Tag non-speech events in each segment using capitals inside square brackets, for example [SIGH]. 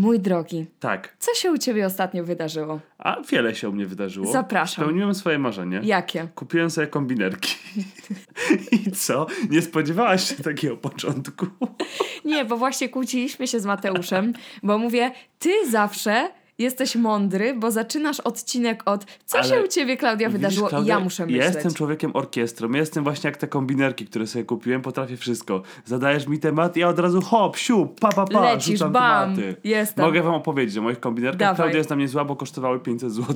Mój drogi, Tak. co się u ciebie ostatnio wydarzyło? A wiele się u mnie wydarzyło. Zapraszam. Spełniłem swoje marzenie. Jakie? Kupiłem sobie kombinerki. [LAUGHS] I co? Nie spodziewałaś się takiego początku? [LAUGHS] Nie, bo właśnie kłóciliśmy się z Mateuszem, bo mówię, ty zawsze jesteś mądry, bo zaczynasz odcinek od co Ale się u ciebie, Klaudia, Widzisz, wydarzyło Klaudia, i ja muszę myśleć. Jestem człowiekiem orkiestrą. Jestem właśnie jak te kombinerki, które sobie kupiłem. Potrafię wszystko. Zadajesz mi temat i ja od razu hop, siup, pa, pa, pa. Lecisz, rzucam bam, tematy. jestem. Mogę wam opowiedzieć o moich kombinerkach. Dawaj. Klaudia jest na mnie zła, bo kosztowały 500 zł.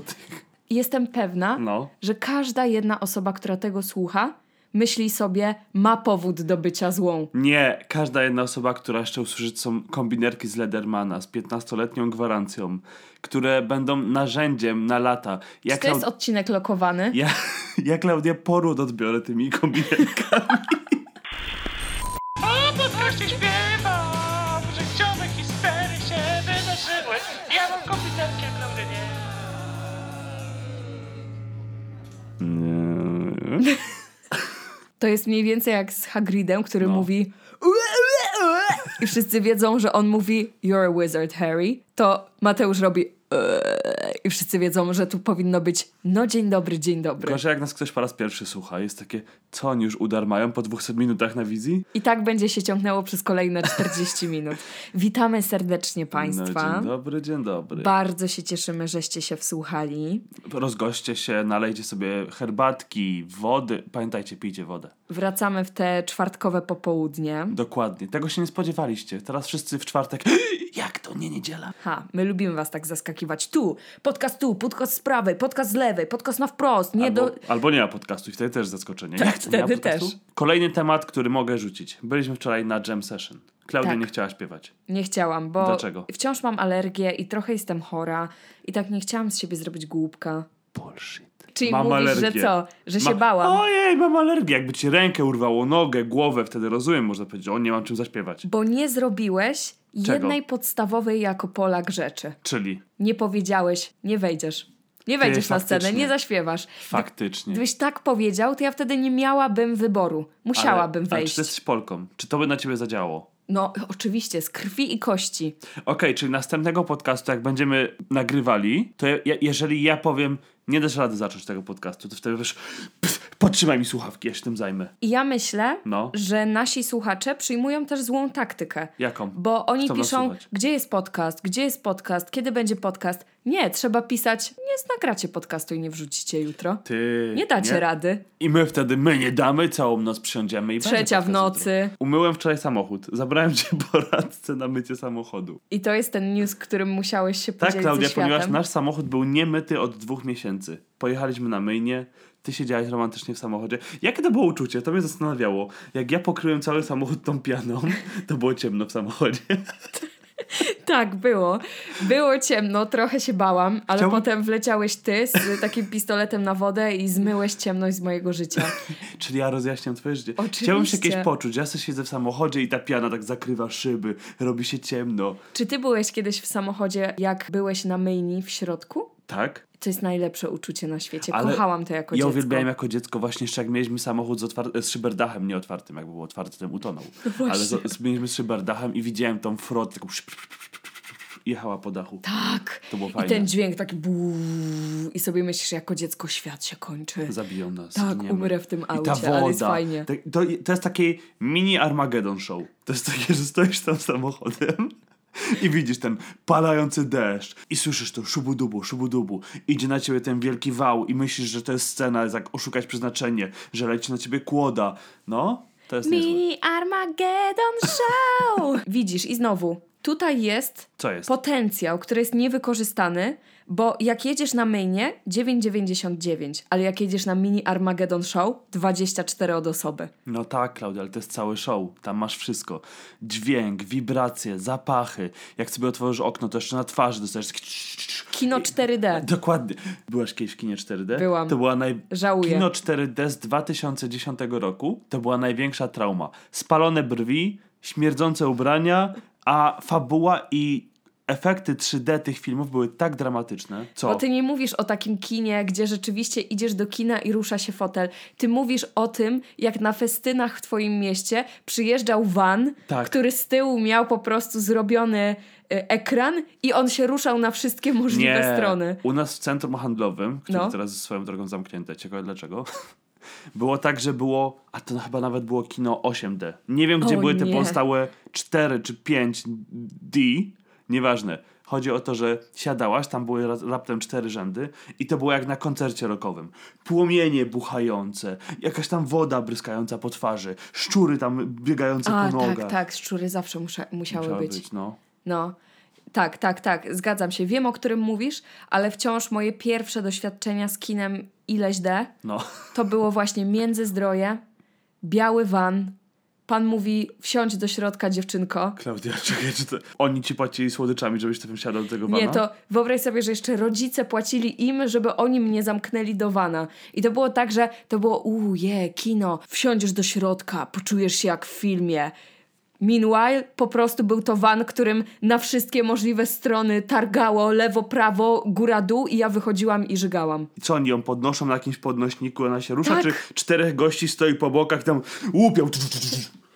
Jestem pewna, No. że każda jedna osoba, która tego słucha, myśli sobie, ma powód do bycia złą. Nie, każda jedna osoba, która jeszcze usłyszy, są kombinerki z Ledermana z 15-letnią gwarancją, które będą narzędziem na lata. Ja, Czy to jest Klaud- odcinek lokowany? ja, ja Klaudia poród odbiorę tymi kombinerkami. O podcaście śpiewam, życiowe historie się wydarzyły. Ja mam komputerkę, prawda nie? Nie. To jest mniej więcej jak z Hagridem, który No. mówi i wszyscy wiedzą, że on mówi You're a wizard, Harry. To Mateusz robi "Ue" i wszyscy wiedzą, że tu powinno być no dzień dobry, dzień dobry. Gorzej jak nas ktoś po raz pierwszy słucha. Jest takie, co oni już udar mają po 200 minutach na wizji? I tak będzie się ciągnęło przez kolejne 40 minut. [LAUGHS] Witamy serdecznie Państwa. No, dzień dobry, dzień dobry. Bardzo się cieszymy, żeście się wsłuchali. Rozgoście się, nalejcie sobie herbatki, wody. Pamiętajcie, pijcie wodę. Wracamy w te czwartkowe popołudnie. Dokładnie. Tego się nie spodziewaliście. Teraz wszyscy w czwartek. [GASPS] Jak to nie niedziela? Ha, my lubimy was tak zaskakiwać. Tu, podcast tu, podcast z prawej, podcast z lewej, podcast na wprost. Nie Albo, do... albo nie ma podcastu i wtedy też zaskoczenie. Tak, nie wtedy podcastu? też. Kolejny temat, który mogę rzucić. Byliśmy wczoraj na jam session. Klaudia Tak. nie chciała śpiewać. Nie chciałam, bo Dlaczego? wciąż mam alergię i trochę jestem chora i tak nie chciałam z siebie zrobić głupka. Bullshit. Czyli Mam mówisz, alergię. że co? Że się Ma- bałam. Ojej, mam alergię. Jakby ci rękę urwało, nogę, głowę, wtedy rozumiem, można powiedzieć, o nie mam czym zaśpiewać. Bo nie zrobiłeś jednej podstawowej jako Polak rzeczy. Czyli Nie powiedziałeś, nie wejdziesz. Nie wejdziesz na scenę, nie zaśpiewasz. faktycznie. Gdybyś tak powiedział, to ja wtedy nie miałabym wyboru. Musiałabym ale, Ale wejść. czy ty jesteś Polką? Czy to by na ciebie zadziałało? No, oczywiście, z krwi i kości. Okej, czyli następnego podcastu, jak będziemy nagrywali, to ja, jeżeli ja powiem, nie dasz rady zacząć tego podcastu, to wtedy wiesz, podtrzymaj mi słuchawki, ja się tym zajmę. I ja myślę, No. że nasi słuchacze przyjmują też złą taktykę. Jaką? Bo oni Chcą piszą, gdzie jest podcast, gdzie jest podcast, kiedy będzie podcast. Nie, trzeba pisać, nie nagracie podcastu i nie wrzucicie jutro. Ty. Nie dacie rady. I my wtedy, my nie damy, całą noc przysiądziemy i Trzecia w nocy. jutro. Umyłem wczoraj samochód. Zabrałem cię [LAUGHS] po radce na mycie samochodu. I to jest ten news, którym musiałeś się Tak, podzielić Klaudia, ze światem. ponieważ nasz samochód był niemyty od dwóch miesięcy. Pojechaliśmy na myjnie, ty siedziałeś romantycznie w samochodzie. Jakie to było uczucie? To mnie zastanawiało. Jak ja pokryłem cały samochód tą pianą, [LAUGHS] to było ciemno w samochodzie. [LAUGHS] [LAUGHS] Tak, było. Było ciemno, trochę się bałam, ale Chciałbym- potem wleciałeś ty z takim pistoletem na wodę i zmyłeś ciemność z mojego życia. [LAUGHS] Czyli ja rozjaśniam twoje życie. Oczywiście. Chciałbym się kiedyś poczuć. Ja sobie siedzę w samochodzie i ta piana tak zakrywa szyby, robi się ciemno. Czy ty byłeś kiedyś w samochodzie, jak byłeś na myjni w środku? Tak? To jest najlepsze uczucie na świecie. Ale Kochałam to jako ja dziecko. uwielbiałem jako dziecko właśnie jeszcze jak mieliśmy samochód z, otwar- z szyberdachem nieotwartym. Jakby był otwarty, ten utonął. No. Ale z, z, mieliśmy z szyberdachem i widziałem tą frotę taką jechała po dachu. Tak. To było I fajne. ten dźwięk taki buu i sobie myślisz, jako dziecko świat się kończy. Zabiją nas. Tak, zginiemy. umrę w tym I ta aucie, woda. ale jest fajnie. To, to, jest takie mini Armageddon show. To jest takie, że stoisz tam samochodem i widzisz ten palający deszcz i słyszysz to szubu-dubu, szubu-dubu. Idzie na ciebie ten wielki wał i myślisz, że to jest scena, jest jak oszukać przeznaczenie, że leci na ciebie kłoda. No, to jest niezłe. Mini Armageddon Show! [LAUGHS] Widzisz, i znowu, tutaj jest jest? potencjał, który jest niewykorzystany, bo jak jedziesz na mainie 9,99, ale jak jedziesz na mini Armageddon Show 24 od osoby. No tak, Klaudia, ale to jest cały show. Tam masz wszystko. Dźwięk, wibracje, zapachy. Jak sobie otworzysz okno, to jeszcze na twarzy dostajesz. Kino 4D. Dokładnie. Byłaś kiedyś w kinie 4D? Byłam. To była naj... Żałuję. Kino 4D z 2010 roku to była największa trauma. Spalone brwi, śmierdzące ubrania, a fabuła i efekty 3D tych filmów były tak dramatyczne. Co? Bo ty nie mówisz o takim kinie, gdzie rzeczywiście idziesz do kina i rusza się fotel. Ty mówisz o tym, jak na festynach w twoim mieście przyjeżdżał van, Tak. który z tyłu miał po prostu zrobiony y, ekran i on się ruszał na wszystkie możliwe nie. strony. U nas w centrum handlowym, które No. teraz swoją drogą zamknięte, ciekawe dlaczego, było tak, że było, a to chyba nawet było kino 8D. Nie wiem, gdzie O były te nie. pozostałe 4 czy 5D, nieważne. Chodzi o to, że siadałaś, tam były ra- raptem cztery rzędy i to było jak na koncercie rockowym. Płomienie buchające, jakaś tam woda bryskająca po twarzy, szczury tam biegające A, po tak, nogach. tak, szczury zawsze musza, musiały Musiały być. no. No. Tak, tak, tak, zgadzam się. Wiem, o którym mówisz, ale wciąż moje pierwsze doświadczenia z kinem ileś D No. to było właśnie Międzyzdroje, biały van. Pan mówi, wsiądź do środka, dziewczynko. Klaudia, czekaj, czy to... Oni ci płacili słodyczami, żebyś ty wsiadał do tego vana? Nie, to wyobraź sobie, że jeszcze rodzice płacili im, żeby oni mnie zamknęli do wana. I to było tak, że to było, uuu, je, kino, wsiądziesz do środka, poczujesz się jak w filmie. Meanwhile, po prostu był to van, którym na wszystkie możliwe strony targało lewo, prawo, góra, dół i ja wychodziłam i żygałam. I co oni ją podnoszą na jakimś podnośniku, ona się rusza, Tak. czy czterech gości stoi po bokach i tam łupią,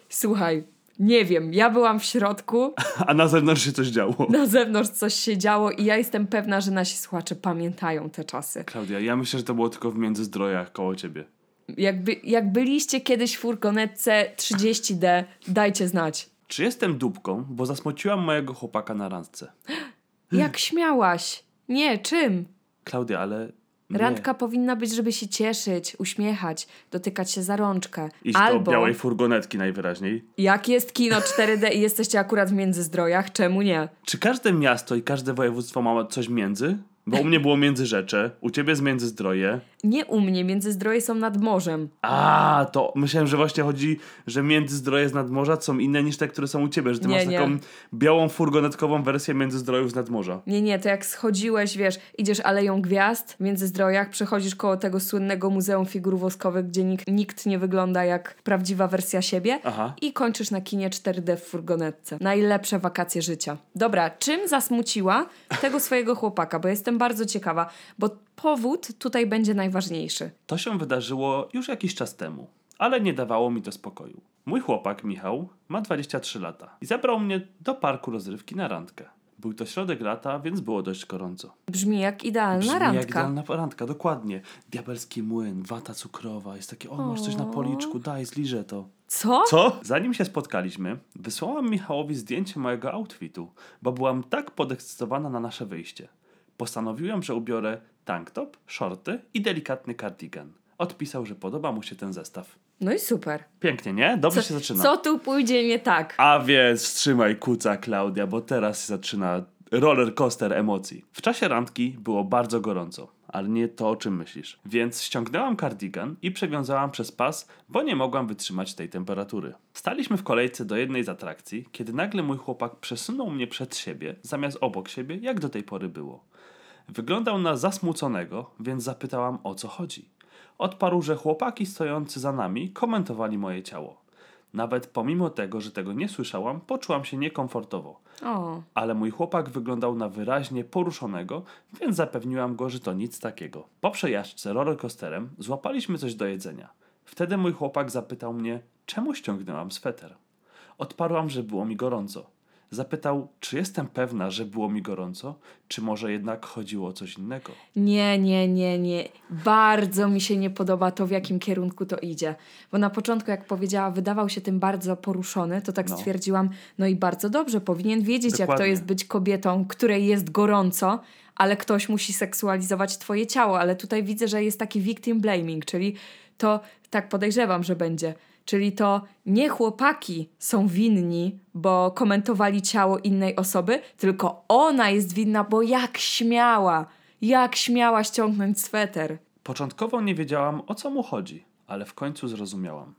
Słuchaj, nie wiem, ja byłam w środku, a na zewnątrz się coś działo. na zewnątrz coś się działo i ja jestem pewna, że nasi słuchacze pamiętają te czasy. Klaudia, ja myślę, że to było tylko w Międzyzdrojach koło ciebie. Jakby, jak byliście kiedyś w furgonetce 30D, dajcie znać. Czy jestem dupką, bo zasmociłam mojego chłopaka na randce? [GASPS] Jak śmiałaś? Nie, czym? Klaudia, ale nie. Randka powinna być, żeby się cieszyć, uśmiechać, dotykać się za rączkę. Iść Albo do białej furgonetki najwyraźniej. jak jest kino 4D i jesteście akurat w Międzyzdrojach, czemu nie? Czy każde miasto i każde województwo ma coś między? Bo u mnie było Międzyrzecze, u ciebie jest Międzyzdroje. Nie u mnie, Międzyzdroje są nad morzem. A, to myślałem, że właśnie chodzi, że Międzyzdroje z nadmorza są inne niż te, które są u ciebie, że ty Nie, masz nie. taką białą furgonetkową wersję Międzyzdrojów z nadmorza. Nie, nie, to jak schodziłeś, wiesz, idziesz Aleją Gwiazd w Międzyzdrojach, przechodzisz koło tego słynnego Muzeum Figur Woskowych, gdzie nikt, nikt nie wygląda jak prawdziwa wersja siebie Aha. i kończysz na kinie 4D w furgonetce. Najlepsze wakacje życia. Dobra, czym zasmuciła tego swojego chłopaka? Bo jestem bardzo ciekawa, bo powód tutaj będzie najważniejszy. To się wydarzyło już jakiś czas temu, ale nie dawało mi to spokoju. Mój chłopak, Michał, ma 23 lata i zabrał mnie do parku rozrywki na randkę. Był to środek lata, więc było dość gorąco. Brzmi jak idealna Brzmi randka. jak idealna randka, dokładnie. Diabelski młyn, wata cukrowa, jest takie, o masz coś na policzku, daj, zliżę to. Co? Co? Zanim się spotkaliśmy, wysłałam Michałowi zdjęcie mojego outfitu, bo byłam tak podekscytowana na nasze wyjście. Postanowiłem, że ubiorę tank top, shorty i delikatny cardigan. Odpisał, że podoba mu się ten zestaw. No i super. Pięknie, nie? Dobrze Co, się zaczyna. co tu pójdzie nie tak? A więc wstrzymaj kuca, Klaudia, bo teraz zaczyna roller coaster emocji. W czasie randki było bardzo gorąco, ale nie to, o czym myślisz. Więc ściągnęłam kardigan i przewiązałam przez pas, bo nie mogłam wytrzymać tej temperatury. Staliśmy w kolejce do jednej z atrakcji, kiedy nagle mój chłopak przesunął mnie przed siebie, zamiast obok siebie, jak do tej pory było. Wyglądał na zasmuconego, więc zapytałam o co chodzi. Odparł, że chłopaki stojący za nami komentowali moje ciało. Nawet pomimo tego, że tego nie słyszałam, poczułam się niekomfortowo. O, Ale mój chłopak wyglądał na wyraźnie poruszonego, więc zapewniłam go, że to nic takiego. Po przejażdżce rollercoasterem złapaliśmy coś do jedzenia. Wtedy mój chłopak zapytał mnie, czemu ściągnęłam sweter. Odparłam, że było mi gorąco. Zapytał, czy jestem pewna, że było mi gorąco, czy może jednak chodziło o coś innego. nie, nie, nie, nie. Bardzo mi się nie podoba to, w jakim kierunku to idzie. Bo na początku, jak powiedziała, wydawał się tym bardzo poruszony, to tak No. stwierdziłam, no i bardzo dobrze, powinien wiedzieć, jak to Dokładnie. jest być kobietą, której jest gorąco, ale ktoś musi seksualizować twoje ciało. Ale tutaj widzę, że jest taki victim blaming, czyli to, tak podejrzewam, że będzie. Czyli to nie chłopaki są winni, bo komentowali ciało innej osoby, tylko ona jest winna, bo jak śmiała, jak śmiała ściągnąć sweter. Początkowo nie wiedziałam, o co mu chodzi, ale w końcu zrozumiałam.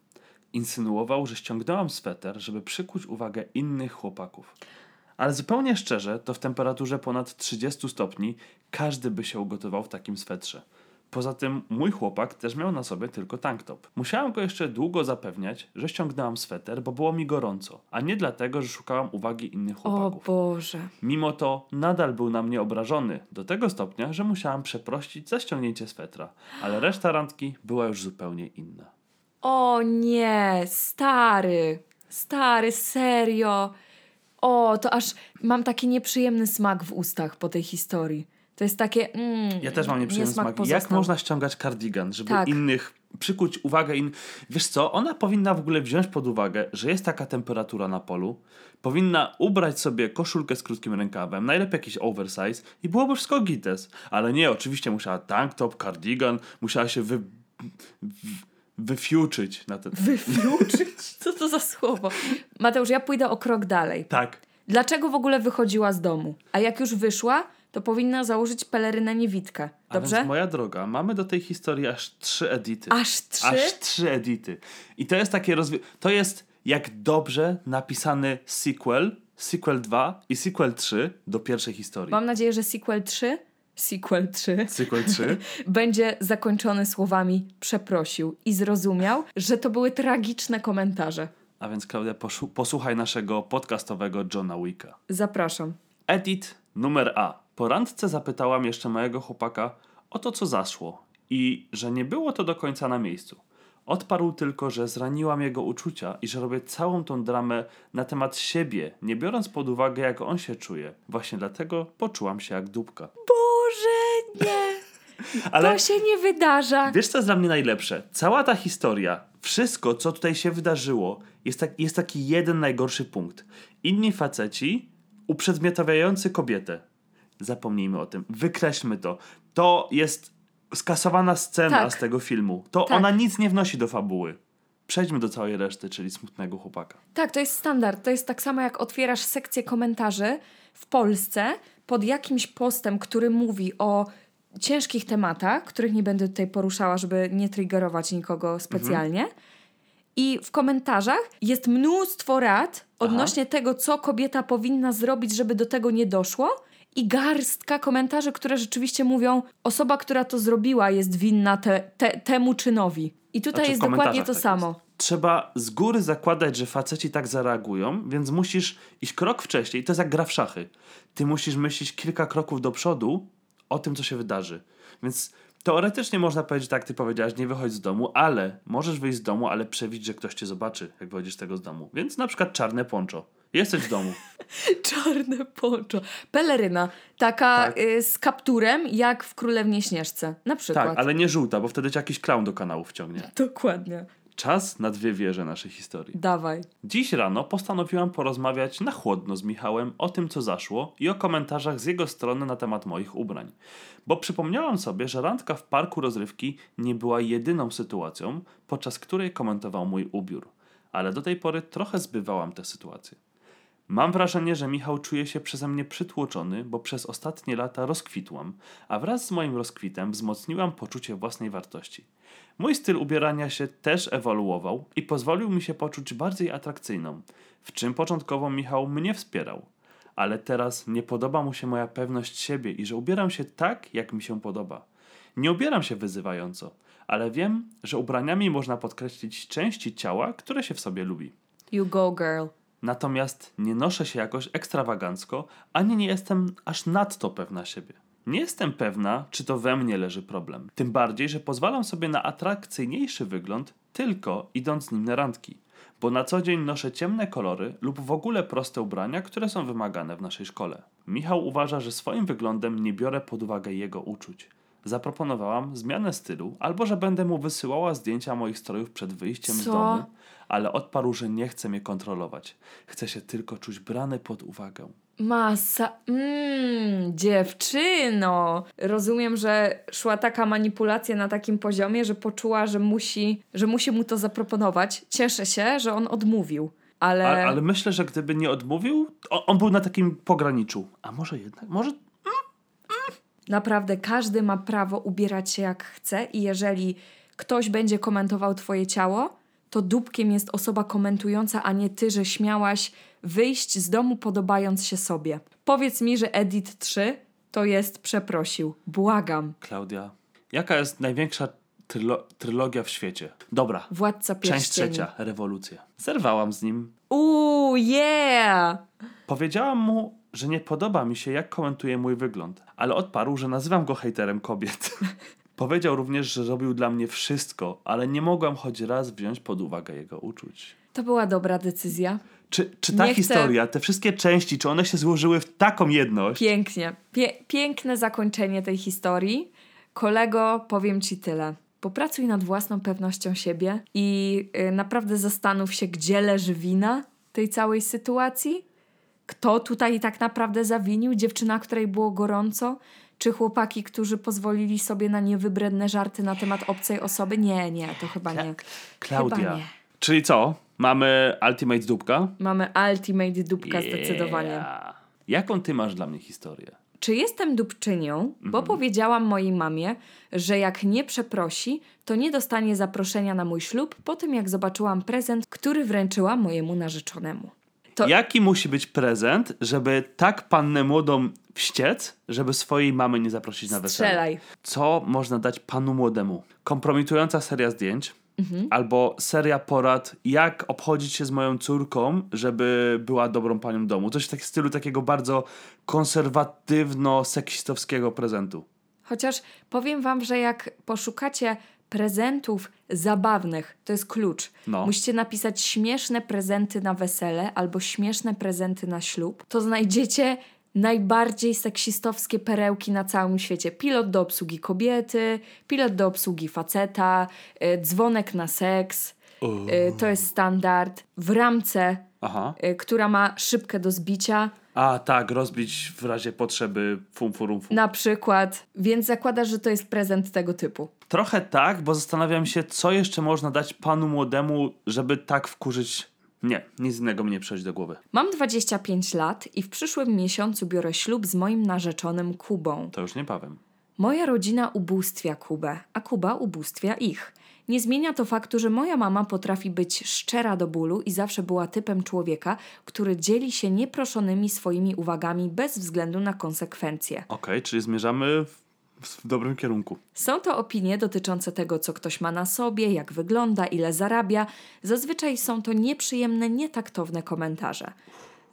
Insynuował, że ściągnęłam sweter, żeby przykuć uwagę innych chłopaków. Ale zupełnie szczerze, to w temperaturze ponad 30 stopni każdy by się ugotował w takim swetrze. Poza tym mój chłopak też miał na sobie tylko tank top. Musiałam go jeszcze długo zapewniać, że ściągnęłam sweter, bo było mi gorąco, a nie dlatego, że szukałam uwagi innych O chłopaków. Boże. Mimo to nadal był na mnie obrażony, do tego stopnia, że musiałam przeprosić za ściągnięcie swetra, ale reszta randki była już zupełnie inna. O nie, stary. Stary, serio. O, to aż mam taki nieprzyjemny smak w ustach po tej historii. To jest takie. Mm, Ja też mam nieprzyjemny smak. Jak można ściągać kardigan, żeby Tak. innych przykuć uwagę in... Wiesz co, ona powinna w ogóle wziąć pod uwagę, że jest taka temperatura na polu, powinna ubrać sobie koszulkę z krótkim rękawem, najlepiej jakiś oversize i byłoby wszystko gites. Ale nie, oczywiście musiała tank top, cardigan, musiała się wy... wyfiuczyć na ten... Wyfiuczyć? [LAUGHS] Co to za słowo? Mateusz, ja pójdę o krok dalej. Tak. Dlaczego w ogóle wychodziła z domu? A jak już wyszła, to powinna założyć pelerynę niewidkę. A Dobrze? więc moja droga, mamy do tej historii aż trzy edity. Aż trzy? Aż trzy edity. I to jest takie rozwi- To jest jak dobrze napisany sequel, sequel 2 i sequel 3 do pierwszej historii. Mam nadzieję, że sequel 3, sequel 3 Sequel 3. [LAUGHS] będzie zakończony słowami przeprosił i zrozumiał, że to były tragiczne komentarze. A więc Klaudia, posłuchaj naszego podcastowego Johna Wicka. Zapraszam. Edit numer A. Po randce zapytałam jeszcze mojego chłopaka o to, co zaszło i że nie było to do końca na miejscu. Odparł tylko, że zraniłam jego uczucia i że robię całą tą dramę na temat siebie, nie biorąc pod uwagę, jak on się czuje. Właśnie dlatego poczułam się jak dupka. Boże, nie! [LAUGHS] Ale To się nie wydarza. wiesz, co jest dla mnie najlepsze? Cała ta historia, wszystko, co tutaj się wydarzyło, jest, tak, jest taki jeden najgorszy punkt. Inni faceci uprzedmiotawiający kobietę. Zapomnijmy o tym. Wykreślmy to. To jest skasowana scena Tak. z tego filmu. To Tak. ona nic nie wnosi do fabuły. Przejdźmy do całej reszty, czyli smutnego chłopaka. Tak, to jest standard. To jest tak samo jak otwierasz sekcję komentarzy w Polsce pod jakimś postem, który mówi o ciężkich tematach, których nie będę tutaj poruszała, żeby nie triggerować nikogo specjalnie. I w komentarzach jest mnóstwo rad odnośnie tego, co kobieta powinna zrobić, żeby do tego nie doszło. I garstka komentarzy, które rzeczywiście mówią, osoba, która to zrobiła, jest winna te, te, temu czynowi. I tutaj Znaczy, jest dokładnie to tak samo. jest. Trzeba z góry zakładać, że faceci tak zareagują, więc musisz iść krok wcześniej. To jest jak gra w szachy. Ty musisz myśleć kilka kroków do przodu o tym, co się wydarzy. Więc teoretycznie można powiedzieć, tak ty powiedziałaś, nie wychodź z domu, ale możesz wyjść z domu, ale przewidzieć, że ktoś cię zobaczy, jak wychodzisz z tego z domu. Więc na przykład czarne poncho. Jesteś w domu. [LAUGHS] Czarne poncho. Peleryna. Taka Tak. y, z kapturem, jak w Królewnie Śnieżce. Na przykład. Tak, ale nie żółta, bo wtedy cię jakiś clown do kanału wciągnie. [LAUGHS] Dokładnie. Czas na dwie wieże naszej historii. Dawaj. Dziś rano postanowiłam porozmawiać na chłodno z Michałem o tym, co zaszło i o komentarzach z jego strony na temat moich ubrań. Bo przypomniałam sobie, że randka w parku rozrywki nie była jedyną sytuacją, podczas której komentował mój ubiór. Ale do tej pory trochę zbywałam tę sytuację. Mam wrażenie, że Michał czuje się przeze mnie przytłoczony, bo przez ostatnie lata rozkwitłam, a wraz z moim rozkwitem wzmocniłam poczucie własnej wartości. Mój styl ubierania się też ewoluował i pozwolił mi się poczuć bardziej atrakcyjną, w czym początkowo Michał mnie wspierał. Ale teraz nie podoba mu się moja pewność siebie i że ubieram się tak, jak mi się podoba. Nie ubieram się wyzywająco, ale wiem, że ubraniami można podkreślić części ciała, które się w sobie lubi. You go, girl. Natomiast nie noszę się jakoś ekstrawagancko, ani nie jestem aż nadto pewna siebie. Nie jestem pewna, czy to we mnie leży problem. Tym bardziej, że pozwalam sobie na atrakcyjniejszy wygląd tylko idąc z nim na randki. Bo na co dzień noszę ciemne kolory lub w ogóle proste ubrania, które są wymagane w naszej szkole. Michał uważa, że swoim wyglądem nie biorę pod uwagę jego uczuć. Zaproponowałam zmianę stylu, albo że będę mu wysyłała zdjęcia moich strojów przed wyjściem z Co? domu, ale odparł, że nie chce mnie kontrolować. Chce się tylko czuć brany pod uwagę. Masa. Mmm, dziewczyno. Rozumiem, że szła taka manipulacja na takim poziomie, że poczuła, że musi, że musi mu to zaproponować. Cieszę się, że on odmówił. Ale, Ale, ale myślę, że gdyby nie odmówił, on, on był na takim pograniczu. A może jednak? Może naprawdę każdy ma prawo ubierać się jak chce i jeżeli ktoś będzie komentował twoje ciało, to dupkiem jest osoba komentująca, a nie ty, że śmiałaś wyjść z domu podobając się sobie. Powiedz mi, że Edit 3 to jest przeprosił. Błagam. Klaudia, Jaka jest największa trylo- trylogia w świecie? Dobra. Władca pierścieni. Część trzecia, rewolucja. Zerwałam z nim. Uuu, yeah! Powiedziałam mu, że nie podoba mi się, jak komentuje mój wygląd, ale odparł, że nazywam go hejterem kobiet. [LAUGHS] Powiedział również, że robił dla mnie wszystko, ale nie mogłam choć raz wziąć pod uwagę jego uczuć. To była dobra decyzja. Czy, czy ta Nie chcę- historia, te wszystkie części, czy one się złożyły w taką jedność? Pięknie. Pie- piękne zakończenie tej historii. Kolego, powiem ci tyle. Popracuj nad własną pewnością siebie i y, naprawdę zastanów się, gdzie leży wina tej całej sytuacji. Kto tutaj tak naprawdę zawinił? Dziewczyna, której było gorąco? Czy chłopaki, którzy pozwolili sobie na niewybredne żarty na temat obcej osoby? Nie, nie, to chyba nie. Klaudia. Chyba nie. Czyli co? Mamy Ultimate Dupka? Mamy ultimate dupka zdecydowanie. Yeah. Jaką ty masz dla mnie historię? Czy jestem dupczynią? Bo powiedziałam mojej mamie, że jak nie przeprosi, to nie dostanie zaproszenia na mój ślub po tym, jak zobaczyłam prezent, który wręczyła mojemu narzeczonemu. To Jaki musi być prezent, żeby tak pannę młodą wściec, żeby swojej mamy nie zaprosić na wesele? strzelaj. Co można dać panu młodemu? Kompromitująca seria zdjęć albo seria porad, jak obchodzić się z moją córką, żeby była dobrą panią domu. Coś w tak- stylu takiego bardzo konserwatywno-seksistowskiego prezentu. Chociaż powiem wam, że jak poszukacie prezentów zabawnych, to jest klucz. No. Musicie napisać śmieszne prezenty na wesele albo śmieszne prezenty na ślub. To znajdziecie najbardziej seksistowskie perełki na całym świecie. Pilot do obsługi kobiety, pilot do obsługi faceta, y, dzwonek na seks. Y, to jest standard. W ramce, y, która ma szybkę do zbicia, A tak, rozbić w razie potrzeby fum furum fum. na przykład. Więc zakładasz, że to jest prezent tego typu. Trochę tak, bo zastanawiam się, co jeszcze można dać panu młodemu, żeby tak wkurzyć. Nie, nic innego mi nie przychodzi do głowy. Mam 25 lat i w przyszłym miesiącu biorę ślub z moim narzeczonym Kubą. To już niebawem. Moja rodzina ubóstwia Kubę, a Kuba ubóstwia ich. Nie zmienia to faktu, że moja mama potrafi być szczera do bólu i zawsze była typem człowieka, który dzieli się nieproszonymi swoimi uwagami bez względu na konsekwencje. Okej, czyli zmierzamy w, w dobrym kierunku. Są to opinie dotyczące tego, co ktoś ma na sobie, jak wygląda, ile zarabia. Zazwyczaj są to nieprzyjemne, nietaktowne komentarze.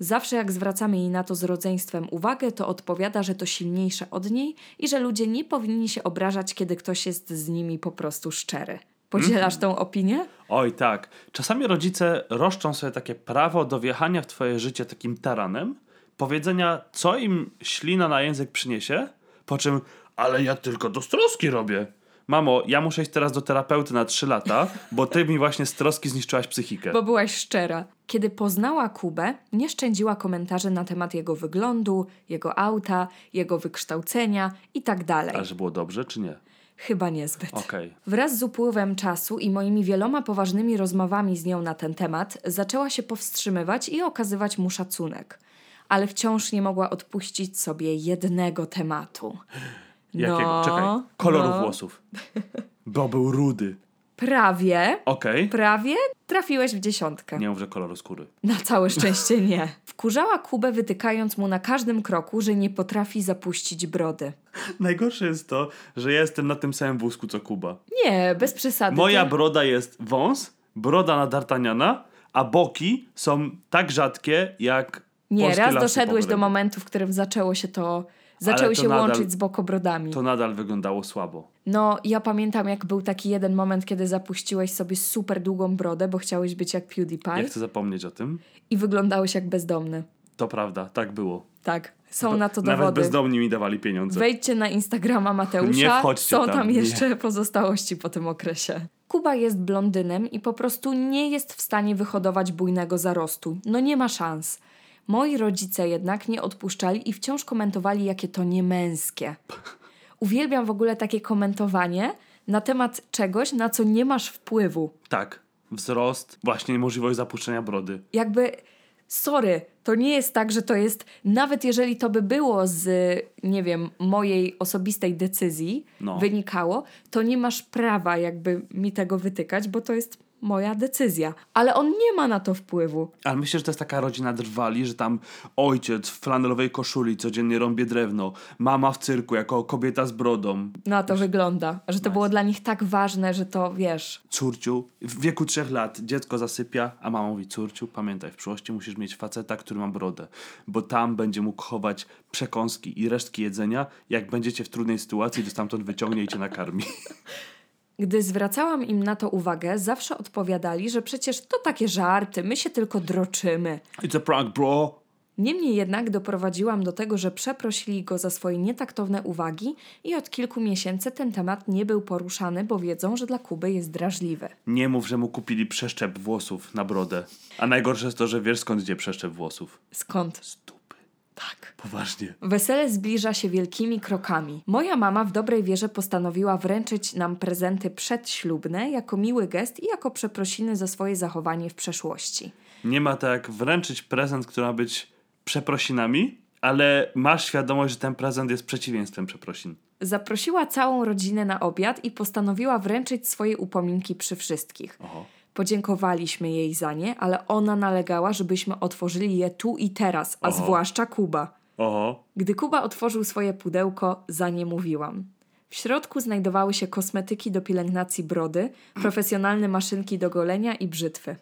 Zawsze jak zwracamy jej na to z rodzeństwem uwagę, to odpowiada, że to silniejsze od niej i że ludzie nie powinni się obrażać, kiedy ktoś jest z nimi po prostu szczery. Podzielasz tą opinię? Oj, tak. Czasami rodzice roszczą sobie takie prawo do wjechania w twoje życie takim taranem, powiedzenia, co im ślina na język przyniesie, po czym, ale ja tylko do stroski robię. Mamo, ja muszę iść teraz do terapeuty na 3 lata, bo ty mi właśnie z troski zniszczyłaś psychikę. Bo byłaś szczera. Kiedy poznała Kubę, nie szczędziła komentarzy na temat jego wyglądu, jego auta, jego wykształcenia i tak dalej. Ale że było dobrze, czy nie? Chyba niezbyt. Okej. Wraz z upływem czasu i moimi wieloma poważnymi rozmowami z nią na ten temat, zaczęła się powstrzymywać i okazywać mu szacunek. Ale wciąż nie mogła odpuścić sobie jednego tematu. Jakiego? No, Czekaj. Koloru no. włosów. [LAUGHS] Bo był rudy. Prawie, Okej. prawie trafiłeś w dziesiątkę. Nie mów, że koloru skóry. Na całe szczęście [LAUGHS] nie. Wkurzała Kubę, wytykając mu na każdym kroku, że nie potrafi zapuścić brody. Najgorsze jest to, że ja jestem na tym samym wózku co Kuba. Nie, bez przesady. Moja broda jest wąs, broda na D'Artagnana, a boki są tak rzadkie jak Nie, raz doszedłeś do momentu, w którym zaczęło się to. Zaczęły się nadal- łączyć z bokobrodami. To nadal wyglądało słabo. No, ja pamiętam, jak był taki jeden moment, kiedy zapuściłeś sobie super długą brodę, bo chciałeś być jak PewDiePie Nie chcę zapomnieć o tym. i wyglądałeś jak bezdomny. To prawda, tak było. Tak, są na to Nawet dowody. bezdomni mi dawali pieniądze. Wejdźcie na Instagrama Nie Mateusza, wchodźcie są tam, tam nie. jeszcze pozostałości po tym okresie. Kuba jest blondynem i po prostu nie jest w stanie wyhodować bujnego zarostu. No nie ma szans. Moi rodzice jednak nie odpuszczali i wciąż komentowali, jakie to niemęskie. Uwielbiam w ogóle takie komentowanie na temat czegoś, na co nie masz wpływu. Tak. Wzrost, właśnie możliwość zapuszczenia brody. Jakby, sorry, to nie jest tak, że to jest, nawet jeżeli to by było z, nie wiem, mojej osobistej decyzji No. wynikało, to nie masz prawa jakby mi tego wytykać, bo to jest moja decyzja. Ale on nie ma na to wpływu. Ale myślę, że to jest taka rodzina drwali, że tam ojciec w flanelowej koszuli codziennie rąbie drewno, mama w cyrku jako kobieta z brodą, Na to wygląda, że to było dla nich tak ważne, że to wiesz. córciu. W wieku trzech lat dziecko zasypia, a mama mówi, córciu, pamiętaj, w przyszłości musisz mieć faceta, który ma brodę, bo tam będzie mógł chować przekąski i resztki jedzenia, jak będziecie w trudnej sytuacji, to stamtąd wyciągnie i cię nakarmi. [LAUGHS] Gdy zwracałam im na to uwagę, zawsze odpowiadali, że przecież to takie żarty, my się tylko droczymy. It's a prank, bro! Niemniej jednak doprowadziłam do tego, że przeprosili go za swoje nietaktowne uwagi i od kilku miesięcy ten temat nie był poruszany, bo wiedzą, że dla Kuby jest drażliwy. Nie mów, że mu kupili przeszczep włosów na brodę. A najgorsze jest to, że wiesz skąd idzie przeszczep włosów. Skąd? Stupy. Tak. Poważnie. Wesele zbliża się wielkimi krokami. Moja mama w dobrej wierze postanowiła wręczyć nam prezenty przedślubne jako miły gest i jako przeprosiny za swoje zachowanie w przeszłości. Nie ma tak wręczyć prezent, który ma być przeprosinami, ale masz świadomość, że ten prezent jest przeciwieństwem przeprosin. Zaprosiła całą rodzinę na obiad i postanowiła wręczyć swoje upominki przy wszystkich. Oho. Podziękowaliśmy jej za nie, ale ona nalegała, żebyśmy otworzyli je tu i teraz, a Oho. zwłaszcza Kuba. Oho. Gdy Kuba otworzył swoje pudełko, za nie mówiłam. W środku znajdowały się kosmetyki do pielęgnacji brody, profesjonalne maszynki do golenia i brzytwy.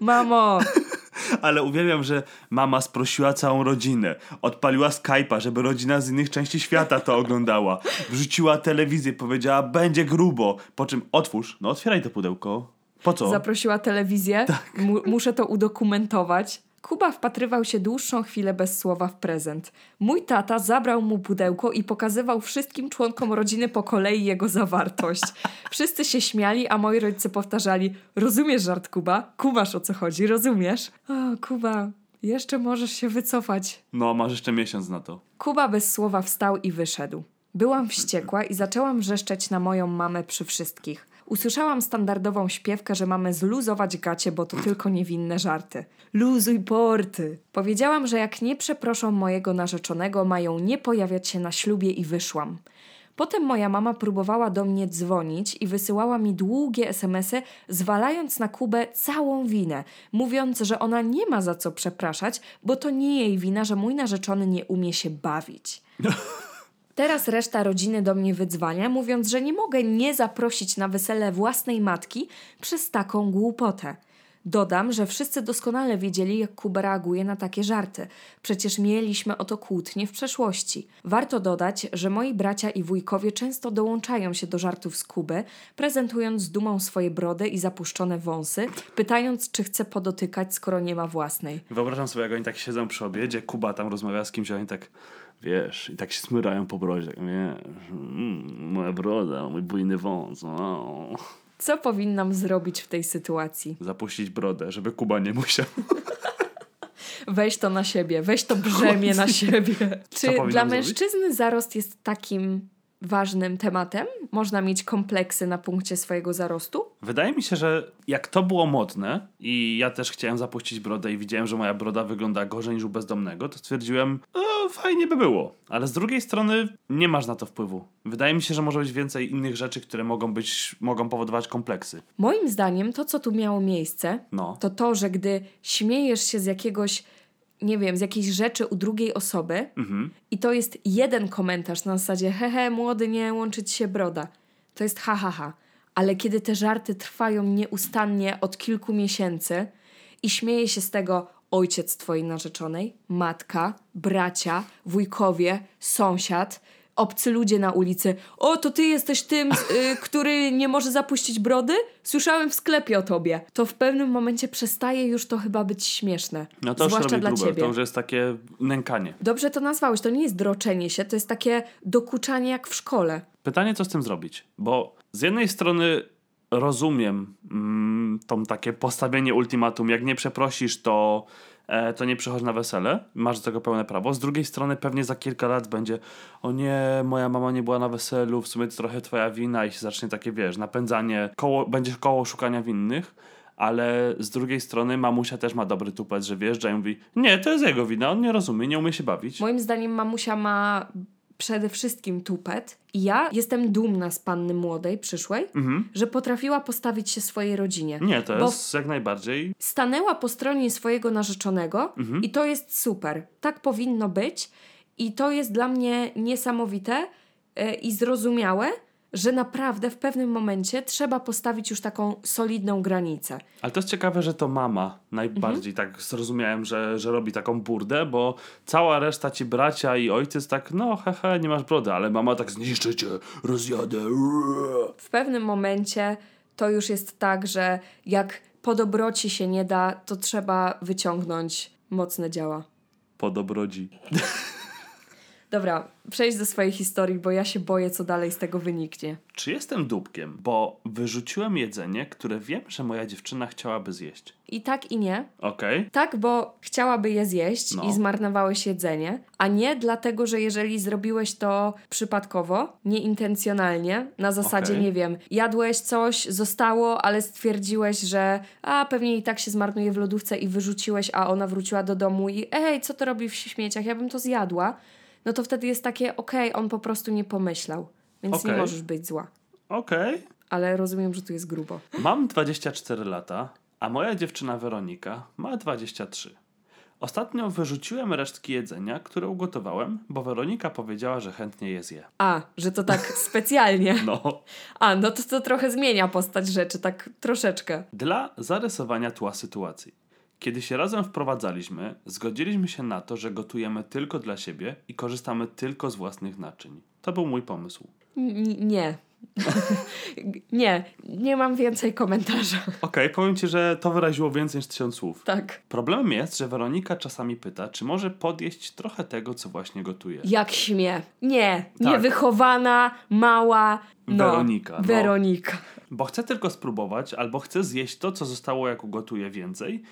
Mamo, [LAUGHS] Ale uwielbiam, że mama sprosiła całą rodzinę. Odpaliła Skype'a, żeby rodzina z innych części świata to oglądała. Wrzuciła telewizję, powiedziała, będzie grubo. Po czym otwórz. No otwieraj to pudełko. Po co? zaprosiła telewizję, mu- muszę to udokumentować. Kuba wpatrywał się dłuższą chwilę bez słowa w prezent. Mój tata zabrał mu pudełko i pokazywał wszystkim członkom rodziny po kolei jego zawartość. [LAUGHS] Wszyscy się śmiali, a moi rodzice powtarzali: Rozumiesz żart, Kuba? Kubasz o co chodzi, rozumiesz? O, Kuba, jeszcze możesz się wycofać. No, masz jeszcze miesiąc na to. Kuba bez słowa wstał i wyszedł. Byłam wściekła i zaczęłam wrzeszczeć na moją mamę przy wszystkich. Usłyszałam standardową śpiewkę, że mamy zluzować gacie, bo to tylko niewinne żarty. Luzuj porty! Powiedziałam, że jak nie przeproszą mojego narzeczonego, mają nie pojawiać się na ślubie i wyszłam. Potem moja mama próbowała do mnie dzwonić i wysyłała mi długie smsy, zwalając na Kubę całą winę, mówiąc, że ona nie ma za co przepraszać, bo to nie jej wina, że mój narzeczony nie umie się bawić. [LAUGHS] Teraz reszta rodziny do mnie wydzwania, mówiąc, że nie mogę nie zaprosić na wesele własnej matki przez taką głupotę. Dodam, że wszyscy doskonale wiedzieli, jak Kuba reaguje na takie żarty. Przecież mieliśmy o to kłótnie w przeszłości. Warto dodać, że moi bracia i wujkowie często dołączają się do żartów z Kuby, prezentując z dumą swoje brody i zapuszczone wąsy, pytając, czy chce podotykać, skoro nie ma własnej. Wyobrażam sobie, jak oni tak siedzą przy obiedzie, Kuba tam rozmawia z kimś, a oni tak, wiesz, i tak się smyrają po brodzie. Tak, wiesz, mm, moja broda, mój bujny wąs. Co powinnam zrobić w tej sytuacji? Zapuścić brodę, żeby Kuba nie musiał. [LAUGHS] Weź to na siebie, weź to brzemię na siebie. Czy dla zrobić? mężczyzny zarost jest takim ważnym tematem? Można mieć kompleksy na punkcie swojego zarostu? Wydaje mi się, że jak to było modne i ja też chciałem zapuścić brodę i widziałem, że moja broda wygląda gorzej niż u bezdomnego, to stwierdziłem, e, fajnie by było. Ale z drugiej strony nie masz na to wpływu. Wydaje mi się, że może być więcej innych rzeczy, które mogą być, mogą powodować kompleksy. Moim zdaniem to, co tu miało miejsce, No. to to, że gdy śmiejesz się z jakiegoś, nie wiem, z jakiejś rzeczy u drugiej osoby Mhm. i to jest jeden komentarz na zasadzie hehe, młody, nie łączy ci się broda. To jest ha, ha, ha. Ale kiedy te żarty trwają nieustannie od kilku miesięcy i śmieje się z tego ojciec twojej narzeczonej, matka, bracia, wujkowie, sąsiad, obcy ludzie na ulicy. O, to ty jesteś tym, y, który nie może zapuścić brody? Słyszałem w sklepie o tobie. To w pewnym momencie przestaje już to chyba być śmieszne. No to już Zwłaszcza robi dla ciebie. To już jest takie nękanie. Dobrze to nazwałeś. To nie jest droczenie się, to jest takie dokuczanie jak w szkole. Pytanie, co z tym zrobić? Bo z jednej strony rozumiem mm, tą takie postawienie ultimatum, jak nie przeprosisz, to, to nie przychodź na wesele, masz do tego pełne prawo. Z drugiej strony pewnie za kilka lat będzie o nie, moja mama nie była na weselu, w sumie to trochę twoja wina i się zacznie takie, wiesz, napędzanie, koło, będzie koło szukania winnych. Ale z drugiej strony mamusia też ma dobry tupet, że wjeżdża i mówi nie, to jest jego wina, on nie rozumie, nie umie się bawić. Moim zdaniem mamusia ma przede wszystkim tupet. I ja jestem dumna z panny młodej, przyszłej, że potrafiła postawić się swojej rodzinie. Mhm. Nie, to Bo jest jak najbardziej. stanęła po stronie swojego narzeczonego i to jest super. Tak powinno być i to jest dla mnie niesamowite e, i zrozumiałe, że naprawdę w pewnym momencie trzeba postawić już taką solidną granicę. Ale to jest ciekawe, że to mama najbardziej Mhm. tak zrozumiałem, że, że robi taką burdę, bo cała reszta ci bracia i ojciec tak, no hehe, nie masz brody, ale mama tak zniszczę cię, rozjadę. W pewnym momencie to już jest tak, że jak po dobroci się nie da, to trzeba wyciągnąć mocne działa. Po dobrodzi. [LAUGHS] Dobra, przejdź do swojej historii, bo ja się boję, co dalej z tego wyniknie. Czy jestem dupkiem? Bo wyrzuciłem jedzenie, które wiem, że moja dziewczyna chciałaby zjeść. I tak i nie. Okej? Tak, bo chciałaby je zjeść No. i zmarnowałeś jedzenie, a nie dlatego, że jeżeli zrobiłeś to przypadkowo, nieintencjonalnie, na zasadzie, Okej. nie wiem, jadłeś coś, zostało, ale stwierdziłeś, że a pewnie i tak się zmarnuje w lodówce i wyrzuciłeś, a ona wróciła do domu i ej, co to robi w śmieciach, ja bym to zjadła, no to wtedy jest takie, okej, on po prostu nie pomyślał, więc nie Okej. możesz być zła. Okej. Ale rozumiem, że tu jest grubo. Mam 24 lata, a moja dziewczyna Weronika ma 23. Ostatnio wyrzuciłem resztki jedzenia, które ugotowałem, bo Weronika powiedziała, że chętnie je zje. A, że to tak [LAUGHS] specjalnie. No. A, no to to trochę zmienia postać rzeczy, tak troszeczkę. Dla zarysowania tła sytuacji. Kiedy się razem wprowadzaliśmy, zgodziliśmy się na to, że gotujemy tylko dla siebie i korzystamy tylko z własnych naczyń. To był mój pomysł. N- nie. [LAUGHS] nie, nie mam więcej komentarza. Okej, powiem ci, że to wyraziło więcej niż tysiąc słów. Tak. Problemem jest, że Weronika czasami pyta, czy może podjeść trochę tego, co właśnie gotuje. Jak śmie. Nie, Tak. niewychowana, mała. No, Weronika, no. Weronika. Bo chce tylko spróbować, albo chce zjeść to, co zostało, jak ugotuje więcej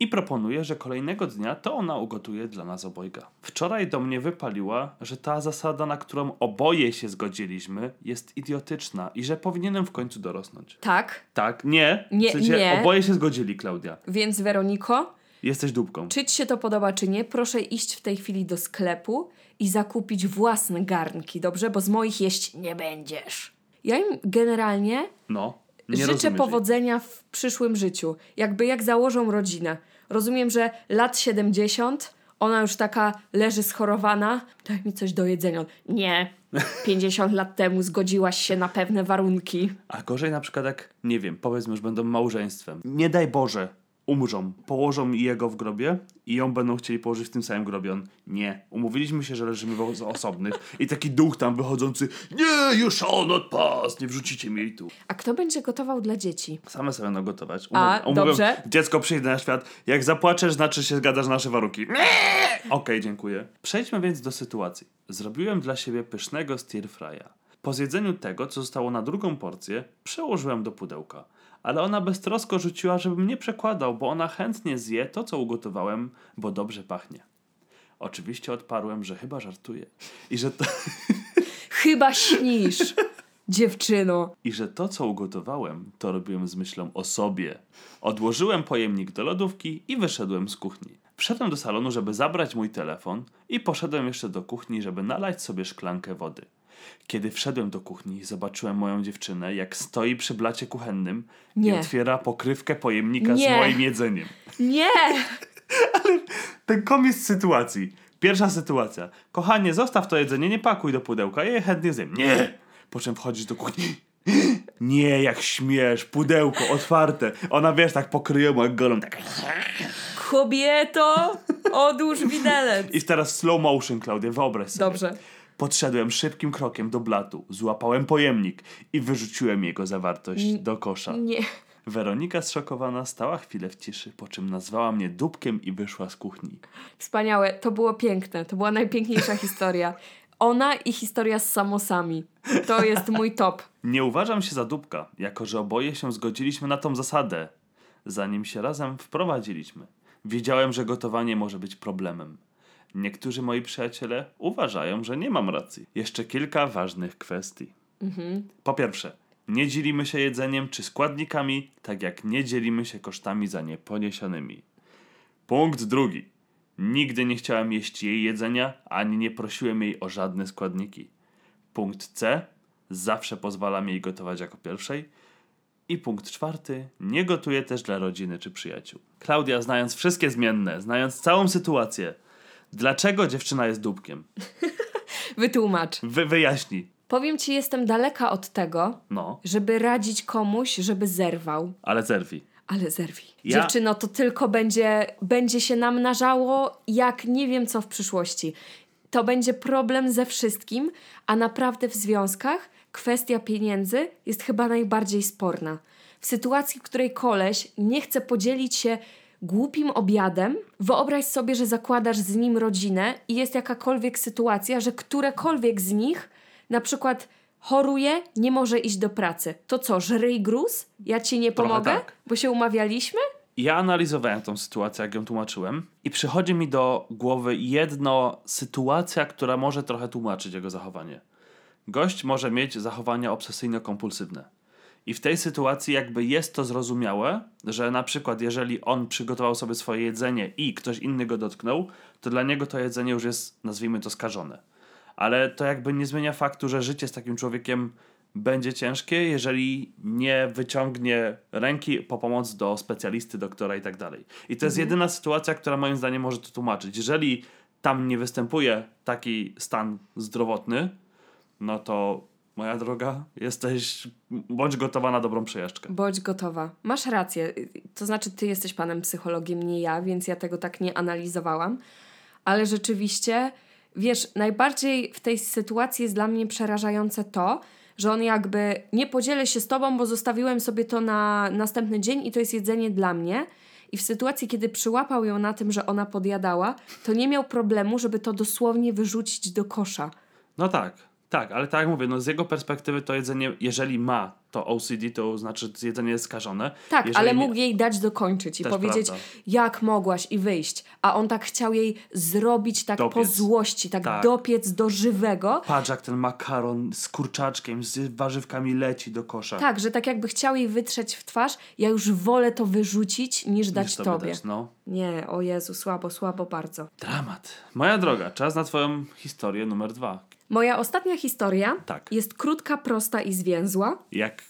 i proponuje, że kolejnego dnia to ona ugotuje dla nas obojga. Wczoraj do mnie wypaliła, że ta zasada, na którą oboje się zgodziliśmy, jest idiotyczna i że powinienem w końcu dorosnąć. Tak, Tak, nie, Nie, w sensie nie. oboje się zgodzili, Klaudia. więc Weroniko, Jesteś dupką. czy ci się to podoba, czy nie, proszę iść w tej chwili do sklepu i zakupić własne garnki, dobrze? Bo z moich jeść nie będziesz. Ja im generalnie No, nie Życzę rozumiesz powodzenia w przyszłym życiu. Jakby jak założą rodzinę. Rozumiem, że lat 70, ona już taka leży schorowana. Daj mi coś do jedzenia. Nie. [LAUGHS] 50 lat temu zgodziłaś się na pewne warunki. A gorzej na przykład jak, nie wiem, powiedzmy, że będą małżeństwem. Nie daj Boże, umrzą, położą jego w grobie i ją będą chcieli położyć w tym samym grobie. On, nie. Umówiliśmy się, że leżymy w osobnych i taki duch tam wychodzący, nie, you shall not pass, nie wrzucicie mi jej tu. A kto będzie gotował dla dzieci? Same sobie będą gotować. A, dobrze. Dziecko przyjdzie na świat, jak zapłaczesz, znaczy się zgadasz na nasze warunki. Okej, dziękuję. Przejdźmy więc do sytuacji. Zrobiłem dla siebie pysznego stir fry'a. Po zjedzeniu tego, co zostało na drugą porcję, przełożyłem do pudełka. Ale ona beztrosko rzuciła, żebym nie przekładał, bo ona chętnie zje to, co ugotowałem, bo dobrze pachnie. Oczywiście odparłem, że chyba żartuję. I że to, [LAUGHS] Chyba śnisz, dziewczyno. I że to, co ugotowałem, to robiłem z myślą o sobie. Odłożyłem pojemnik do lodówki i wyszedłem z kuchni. Wszedłem do salonu, żeby zabrać mój telefon i poszedłem jeszcze do kuchni, żeby nalać sobie szklankę wody. Kiedy wszedłem do kuchni, zobaczyłem moją dziewczynę, jak stoi przy blacie kuchennym i Nie. otwiera pokrywkę pojemnika Nie. z moim jedzeniem. Nie! [LAUGHS] Ten komiks sytuacji. Pierwsza sytuacja. Kochanie, zostaw to jedzenie, nie pakuj do pudełka, ja je chętnie zjem. Nie! Po czym wchodzisz do kuchni. [GASPS] Nie, jak śmiesz, pudełko otwarte. Ona wiesz, tak pokryje jak golą, tak. [LAUGHS] Kobieto, odłóż widelec. I teraz slow motion, Klaudia, wyobraź sobie. Dobrze. Podszedłem szybkim krokiem do blatu, złapałem pojemnik i wyrzuciłem jego zawartość do kosza. Nie. Weronika zszokowana stała chwilę w ciszy, po czym nazwała mnie dupkiem i wyszła z kuchni. Wspaniałe, to było piękne, to była najpiękniejsza historia. Ona i historia z samosami. To jest mój top. Nie uważam się za dupka, jako że oboje się zgodziliśmy na tą zasadę. Zanim się razem wprowadziliśmy, wiedziałem, że gotowanie może być problemem. Niektórzy moi przyjaciele uważają, że nie mam racji. Jeszcze kilka ważnych kwestii. Po pierwsze, nie dzielimy się jedzeniem czy składnikami, tak jak nie dzielimy się kosztami za nie poniesionymi. Punkt drugi. Nigdy nie chciałem jeść jej jedzenia, ani nie prosiłem jej o żadne składniki. Punkt C. Zawsze pozwalam jej gotować jako pierwszej. I punkt czwarty. Nie gotuję też dla rodziny czy przyjaciół. Klaudia, znając wszystkie zmienne, znając całą sytuację, dlaczego dziewczyna jest dupkiem? [LAUGHS] Wytłumacz. Wy, wyjaśnij. Powiem ci, jestem daleka od tego, No, żeby radzić komuś, żeby zerwał. ale zerwij. Ale zerwij. Ja- Dziewczyno, to tylko będzie, będzie się namnażało jak nie wiem co w przyszłości. To będzie problem ze wszystkim, a naprawdę w związkach kwestia pieniędzy jest chyba najbardziej sporna. W sytuacji, w której koleś nie chce podzielić się głupim obiadem, wyobraź sobie, że zakładasz z nim rodzinę i jest jakakolwiek sytuacja, że którekolwiek z nich na przykład choruje, nie może iść do pracy. To co, żryj gruz? Ja ci nie Trochę pomogę? tak. Bo się umawialiśmy? Ja analizowałem tą sytuację, jak ją tłumaczyłem, i przychodzi mi do głowy jedno sytuacja, która może trochę tłumaczyć jego zachowanie. Gość może mieć zachowania obsesyjno-kompulsywne. I w tej sytuacji jakby jest to zrozumiałe, że na przykład jeżeli on przygotował sobie swoje jedzenie i ktoś inny go dotknął, to dla niego to jedzenie już jest, nazwijmy to, skażone. Ale to jakby nie zmienia faktu, że życie z takim człowiekiem będzie ciężkie, jeżeli nie wyciągnie ręki po pomoc do specjalisty, doktora i tak dalej. I to jest jedyna sytuacja, która moim zdaniem może to tłumaczyć. Jeżeli tam nie występuje taki stan zdrowotny, no to moja droga, jesteś, bądź gotowa na dobrą przejażdżkę. Bądź gotowa. Masz rację. To znaczy, ty jesteś panem psychologiem, nie ja, więc ja tego tak nie analizowałam. Ale rzeczywiście, wiesz, najbardziej w tej sytuacji jest dla mnie przerażające to, że on jakby nie podzielę się z tobą, bo zostawiłem sobie to na następny dzień i to jest jedzenie dla mnie. I w sytuacji, kiedy przyłapał ją na tym, że ona podjadała, to nie miał problemu, żeby to dosłownie wyrzucić do kosza. No tak, tak, ale tak jak mówię, no z jego perspektywy to jedzenie, jeżeli ma to OCD, to znaczy jedzenie jest skażone. Tak, Jeżeli ale nie- mógł jej dać dokończyć i Też powiedzieć, prawda. jak mogłaś i wyjść. A on tak chciał jej zrobić tak po Dopiec. złości, tak, Tak. dopiec do żywego. Patrz jak ten makaron z kurczaczkiem, z warzywkami leci do kosza. Tak, że tak jakby chciał jej wytrzeć w twarz, ja już wolę to wyrzucić niż dać Niż tobie. dać, no. Nie, o Jezu, słabo, słabo bardzo. Dramat. Moja droga, czas na twoją historię numer dwa. Moja ostatnia historia Tak. jest krótka, prosta i zwięzła, Jak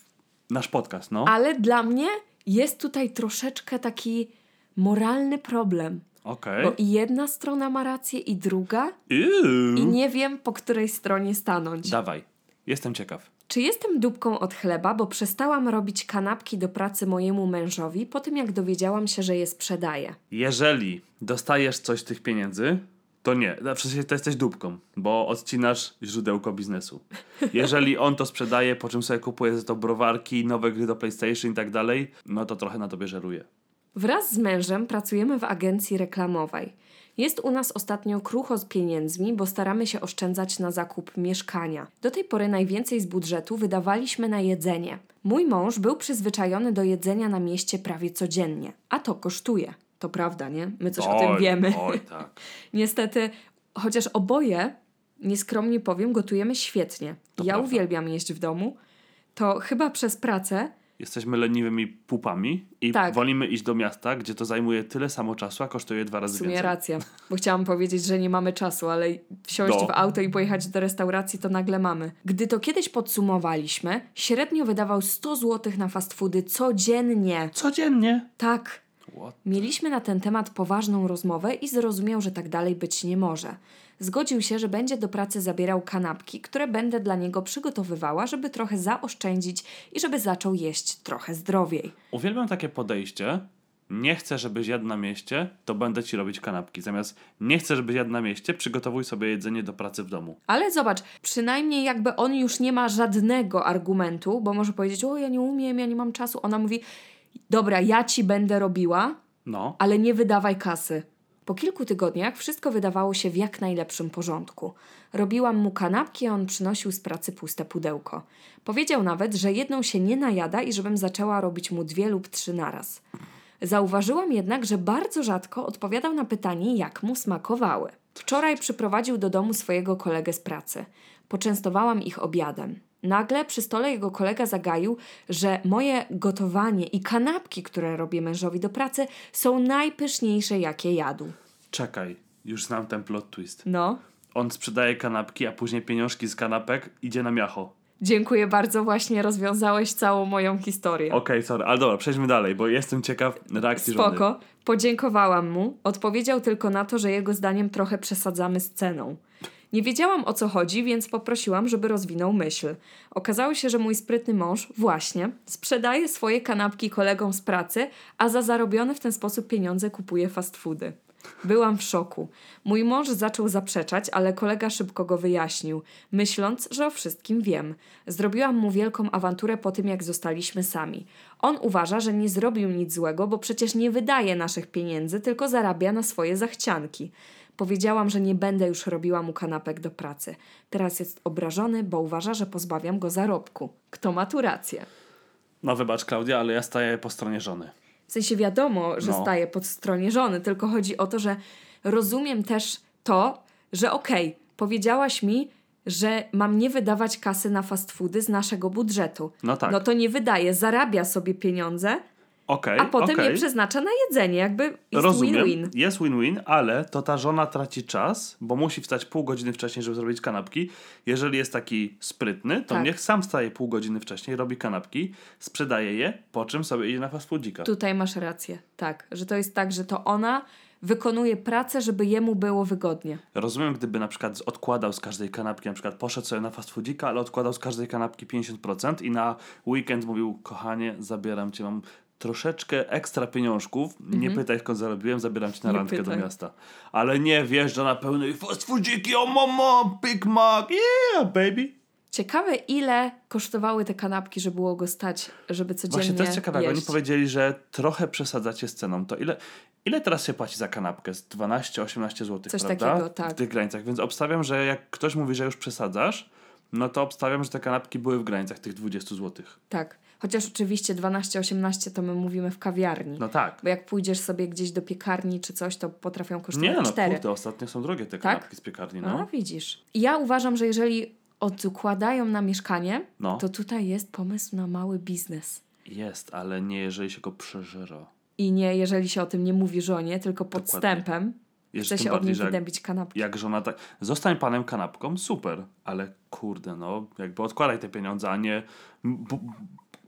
nasz podcast, no. ale dla mnie jest tutaj troszeczkę taki moralny problem. Okej. Bo i jedna strona ma rację, i druga, i nie wiem, po której stronie stanąć. Dawaj, jestem ciekaw. Czy jestem dupką od chleba, bo przestałam robić kanapki do pracy mojemu mężowi po tym, jak dowiedziałam się, że je sprzedaje? Jeżeli dostajesz coś z tych pieniędzy, to nie. Na przykład to jesteś dupką, bo odcinasz źródełko biznesu. Jeżeli on to sprzedaje, po czym sobie kupuje za to browarki, nowe gry do PlayStation i tak dalej, no to trochę na tobie żeruje. Wraz z mężem pracujemy w agencji reklamowej. Jest u nas ostatnio krucho z pieniędzmi, bo staramy się oszczędzać na zakup mieszkania. Do tej pory najwięcej z budżetu wydawaliśmy na jedzenie. Mój mąż był przyzwyczajony do jedzenia na mieście prawie codziennie, a to kosztuje. To prawda, nie? My coś o tym Oj, wiemy. Oj, [LAUGHS] tak. Niestety, chociaż oboje, nieskromnie powiem, gotujemy świetnie. To ja prawda. uwielbiam jeść w domu. To chyba przez pracę Jesteśmy leniwymi pupami i Tak. wolimy iść do miasta, gdzie to zajmuje tyle samo czasu, a kosztuje dwa w razy sumie więcej. racja. Bo chciałam [LAUGHS] powiedzieć, że nie mamy czasu, ale wsiąść No. w auto i pojechać do restauracji to nagle mamy. Gdy to kiedyś podsumowaliśmy, średnio wydawał 100 zł na fast foody codziennie. Codziennie. Tak. Mieliśmy na ten temat poważną rozmowę i zrozumiał, że tak dalej być nie może. Zgodził się, że będzie do pracy zabierał kanapki, które będę dla niego przygotowywała, żeby trochę zaoszczędzić i żeby zaczął jeść trochę zdrowiej. Uwielbiam takie podejście. Nie chcę, żebyś jadł na mieście, to będę ci robić kanapki. Zamiast nie chcę, żebyś jadł na mieście, przygotowuj sobie jedzenie do pracy w domu. Ale zobacz, przynajmniej jakby on już nie ma żadnego argumentu, bo może powiedzieć: O, ja nie umiem, ja nie mam czasu. Ona mówi: Dobra, ja ci będę robiła, No. ale nie wydawaj kasy. Po kilku tygodniach wszystko wydawało się w jak najlepszym porządku. Robiłam mu kanapki, a on przynosił z pracy puste pudełko. Powiedział nawet, że jedną się nie najada i żebym zaczęła robić mu dwie lub trzy naraz. Zauważyłam jednak, że bardzo rzadko odpowiadał na pytanie, jak mu smakowały. Wczoraj przyprowadził do domu swojego kolegę z pracy. Poczęstowałam ich obiadem. Nagle przy stole jego kolega zagaił, że moje gotowanie i kanapki, które robię mężowi do pracy, są najpyszniejsze, jakie jadł. Czekaj, już znam ten plot twist. No. On sprzedaje kanapki, a później pieniążki z kanapek idzie na miacho. Dziękuję bardzo, właśnie rozwiązałeś całą moją historię. Okej, sorry, ale dobra, przejdźmy dalej, bo jestem ciekaw reakcji żony. Spoko. Podziękowałam mu. Odpowiedział tylko na to, że jego zdaniem trochę przesadzamy z ceną. Nie wiedziałam o co chodzi, więc poprosiłam, żeby rozwinął myśl. Okazało się, że mój sprytny mąż właśnie sprzedaje swoje kanapki kolegom z pracy, a za zarobione w ten sposób pieniądze kupuje fast foody. Byłam w szoku. Mój mąż zaczął zaprzeczać, ale kolega szybko go wyjaśnił, myśląc, że o wszystkim wiem. Zrobiłam mu wielką awanturę po tym, jak zostaliśmy sami. On uważa, że nie zrobił nic złego, bo przecież nie wydaje naszych pieniędzy, tylko zarabia na swoje zachcianki. Powiedziałam, że nie będę już robiła mu kanapek do pracy. Teraz jest obrażony, bo uważa, że pozbawiam go zarobku. Kto ma tu rację? No wybacz Klaudia, ale ja staję po stronie żony. W sensie wiadomo, że No. staję pod stronie żony, tylko chodzi o to, że rozumiem też to, że okej, powiedziałaś mi, że mam nie wydawać kasy na fast foody z naszego budżetu. No tak. No to nie wydaje, zarabia sobie pieniądze, Okej, a potem okej. je przeznacza na jedzenie. Jakby jest win-win. jest win-win, ale to ta żona traci czas, bo musi wstać pół godziny wcześniej, żeby zrobić kanapki. Jeżeli jest taki sprytny, to Tak. niech sam wstaje pół godziny wcześniej, robi kanapki, sprzedaje je, po czym sobie idzie na fast foodzika. Tutaj masz rację, tak. Że to jest tak, że to ona wykonuje pracę, żeby jemu było wygodnie. Rozumiem, gdyby na przykład odkładał z każdej kanapki, na przykład poszedł sobie na fast foodzika, ale odkładał z każdej kanapki 50% i na weekend mówił, kochanie, zabieram cię, mam troszeczkę ekstra pieniążków, nie pytaj skąd zarobiłem, zabieram cię na Mhm. Nie randkę pytaj. do miasta. Ale nie wjeżdża na pełnej fast foodziki, o mama, Big Mac, yeah, baby. Ciekawe, ile kosztowały te kanapki, że było go stać, żeby codziennie Właśnie to jest ciekawe, jak oni jeść. powiedzieli, że trochę przesadzacie z ceną, to ile, ile teraz się płaci za kanapkę? Z 12-18 zł, Coś prawda? takiego, tak. W tych granicach, więc obstawiam, że jak ktoś mówi, że już przesadzasz, no to obstawiam, że te kanapki były w granicach tych 20 zł. Tak. Chociaż oczywiście 12-18 to my mówimy w kawiarni. No tak. Bo jak pójdziesz sobie gdzieś do piekarni czy coś, to potrafią kosztować Nie no, 4. kurde, ostatnio są drogie te Tak? kanapki z piekarni, No. no. widzisz. Ja uważam, że jeżeli odkładają na mieszkanie, No. to tutaj jest pomysł na mały biznes. Jest, ale nie jeżeli się go przeżera. I nie, jeżeli się o tym nie mówi żonie, tylko podstępem, Jeszcze chce się od bardziej, niej że jak, wydębić kanapki. jak żona tak... Zostań panem kanapką, super, ale kurde, no, jakby odkładaj te pieniądze, a nie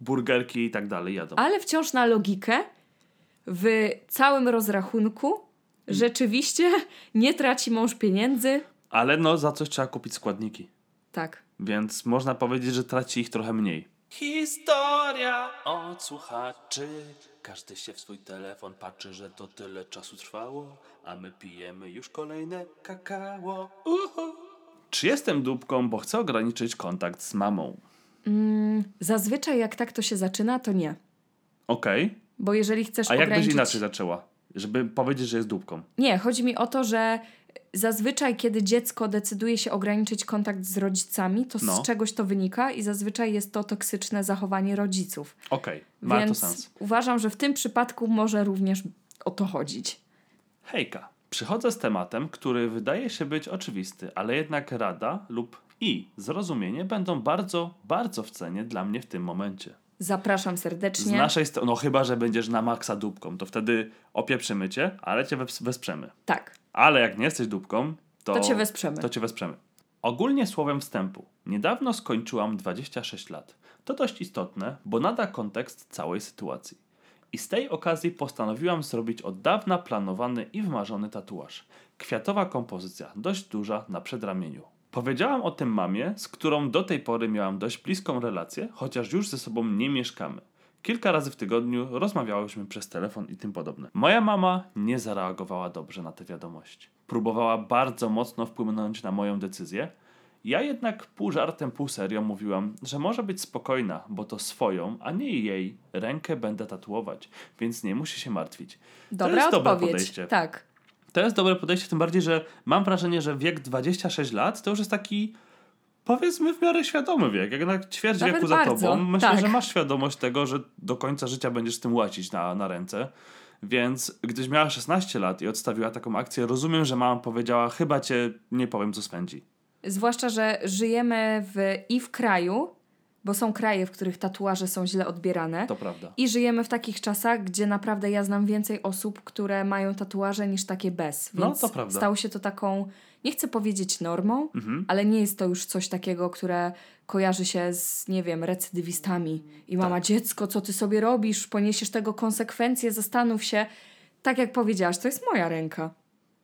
burgerki i tak dalej jadą. Ale wciąż na logikę, w całym rozrachunku rzeczywiście [LAUGHS] nie traci mąż pieniędzy. Ale no, za coś trzeba kupić składniki. Tak. Więc można powiedzieć, że traci ich trochę mniej. Historia od słuchaczy. Każdy się w swój telefon patrzy, że to tyle czasu trwało, a my pijemy już kolejne kakao. Uhu. Czy jestem dupką, bo chcę ograniczyć kontakt z mamą? Zazwyczaj jak tak to się zaczyna, to nie. Okej. Bo jeżeli chcesz A jak byś ograniczyć... inaczej zaczęła? Żeby powiedzieć, że jest dupką. Nie, chodzi mi o to, że zazwyczaj, kiedy dziecko decyduje się ograniczyć kontakt z rodzicami, to No. z czegoś to wynika i zazwyczaj jest to toksyczne zachowanie rodziców. Okej, ma Więc to sens. uważam, że w tym przypadku może również o to chodzić. Hejka. Przychodzę z tematem, który wydaje się być oczywisty, ale jednak rada lub i zrozumienie będą bardzo, bardzo w cenie dla mnie w tym momencie. Zapraszam Z serdecznie. naszej strony, no chyba, że będziesz na maksa dupką, to wtedy opieprzymy cię, ale cię wes- wesprzemy. Tak, Ale jak nie jesteś dupką, to, To cię wesprzemy. To cię wesprzemy. Ogólnie słowem wstępu. Niedawno skończyłam 26 lat. To dość istotne, bo nada kontekst całej sytuacji. I z tej okazji postanowiłam zrobić od dawna planowany i wymarzony tatuaż. Kwiatowa kompozycja, dość duża na przedramieniu. Powiedziałam o tym mamie, z którą do tej pory miałam dość bliską relację, chociaż już ze sobą nie mieszkamy. Kilka razy w tygodniu rozmawiałyśmy przez telefon i tym podobne. Moja mama nie zareagowała dobrze na te wiadomości. Próbowała bardzo mocno wpłynąć na moją decyzję. Ja jednak pół żartem, pół serio mówiłam, że może być spokojna, bo to swoją, a nie jej rękę będę tatuować, więc nie musi się martwić. Dobra to jest dobre odpowiedź. podejście. Tak. To jest dobre podejście, tym bardziej, że mam wrażenie, że wiek 26 lat to już jest taki powiedzmy w miarę świadomy wiek. Jak na ćwierć Nawet wieku za bardzo, tobą, myślę, tak. że masz świadomość tego, że do końca życia będziesz tym łacić na, na ręce. Więc gdyś miała 16 lat i odstawiła taką akcję, rozumiem, że mama powiedziała, chyba cię nie powiem, co spędzi. Zwłaszcza, że żyjemy w, i w kraju, bo są kraje, w których tatuaże są źle odbierane. To prawda. I żyjemy w takich czasach, gdzie naprawdę ja znam więcej osób, które mają tatuaże niż takie bez. No, Więc to prawda. stało się to taką, nie chcę powiedzieć normą, Mhm. ale nie jest to już coś takiego, które kojarzy się z, nie wiem, recydywistami. I mama, Tak. dziecko, co ty sobie robisz? Poniesiesz tego konsekwencje, zastanów się. Tak jak powiedziałaś, to jest moja ręka.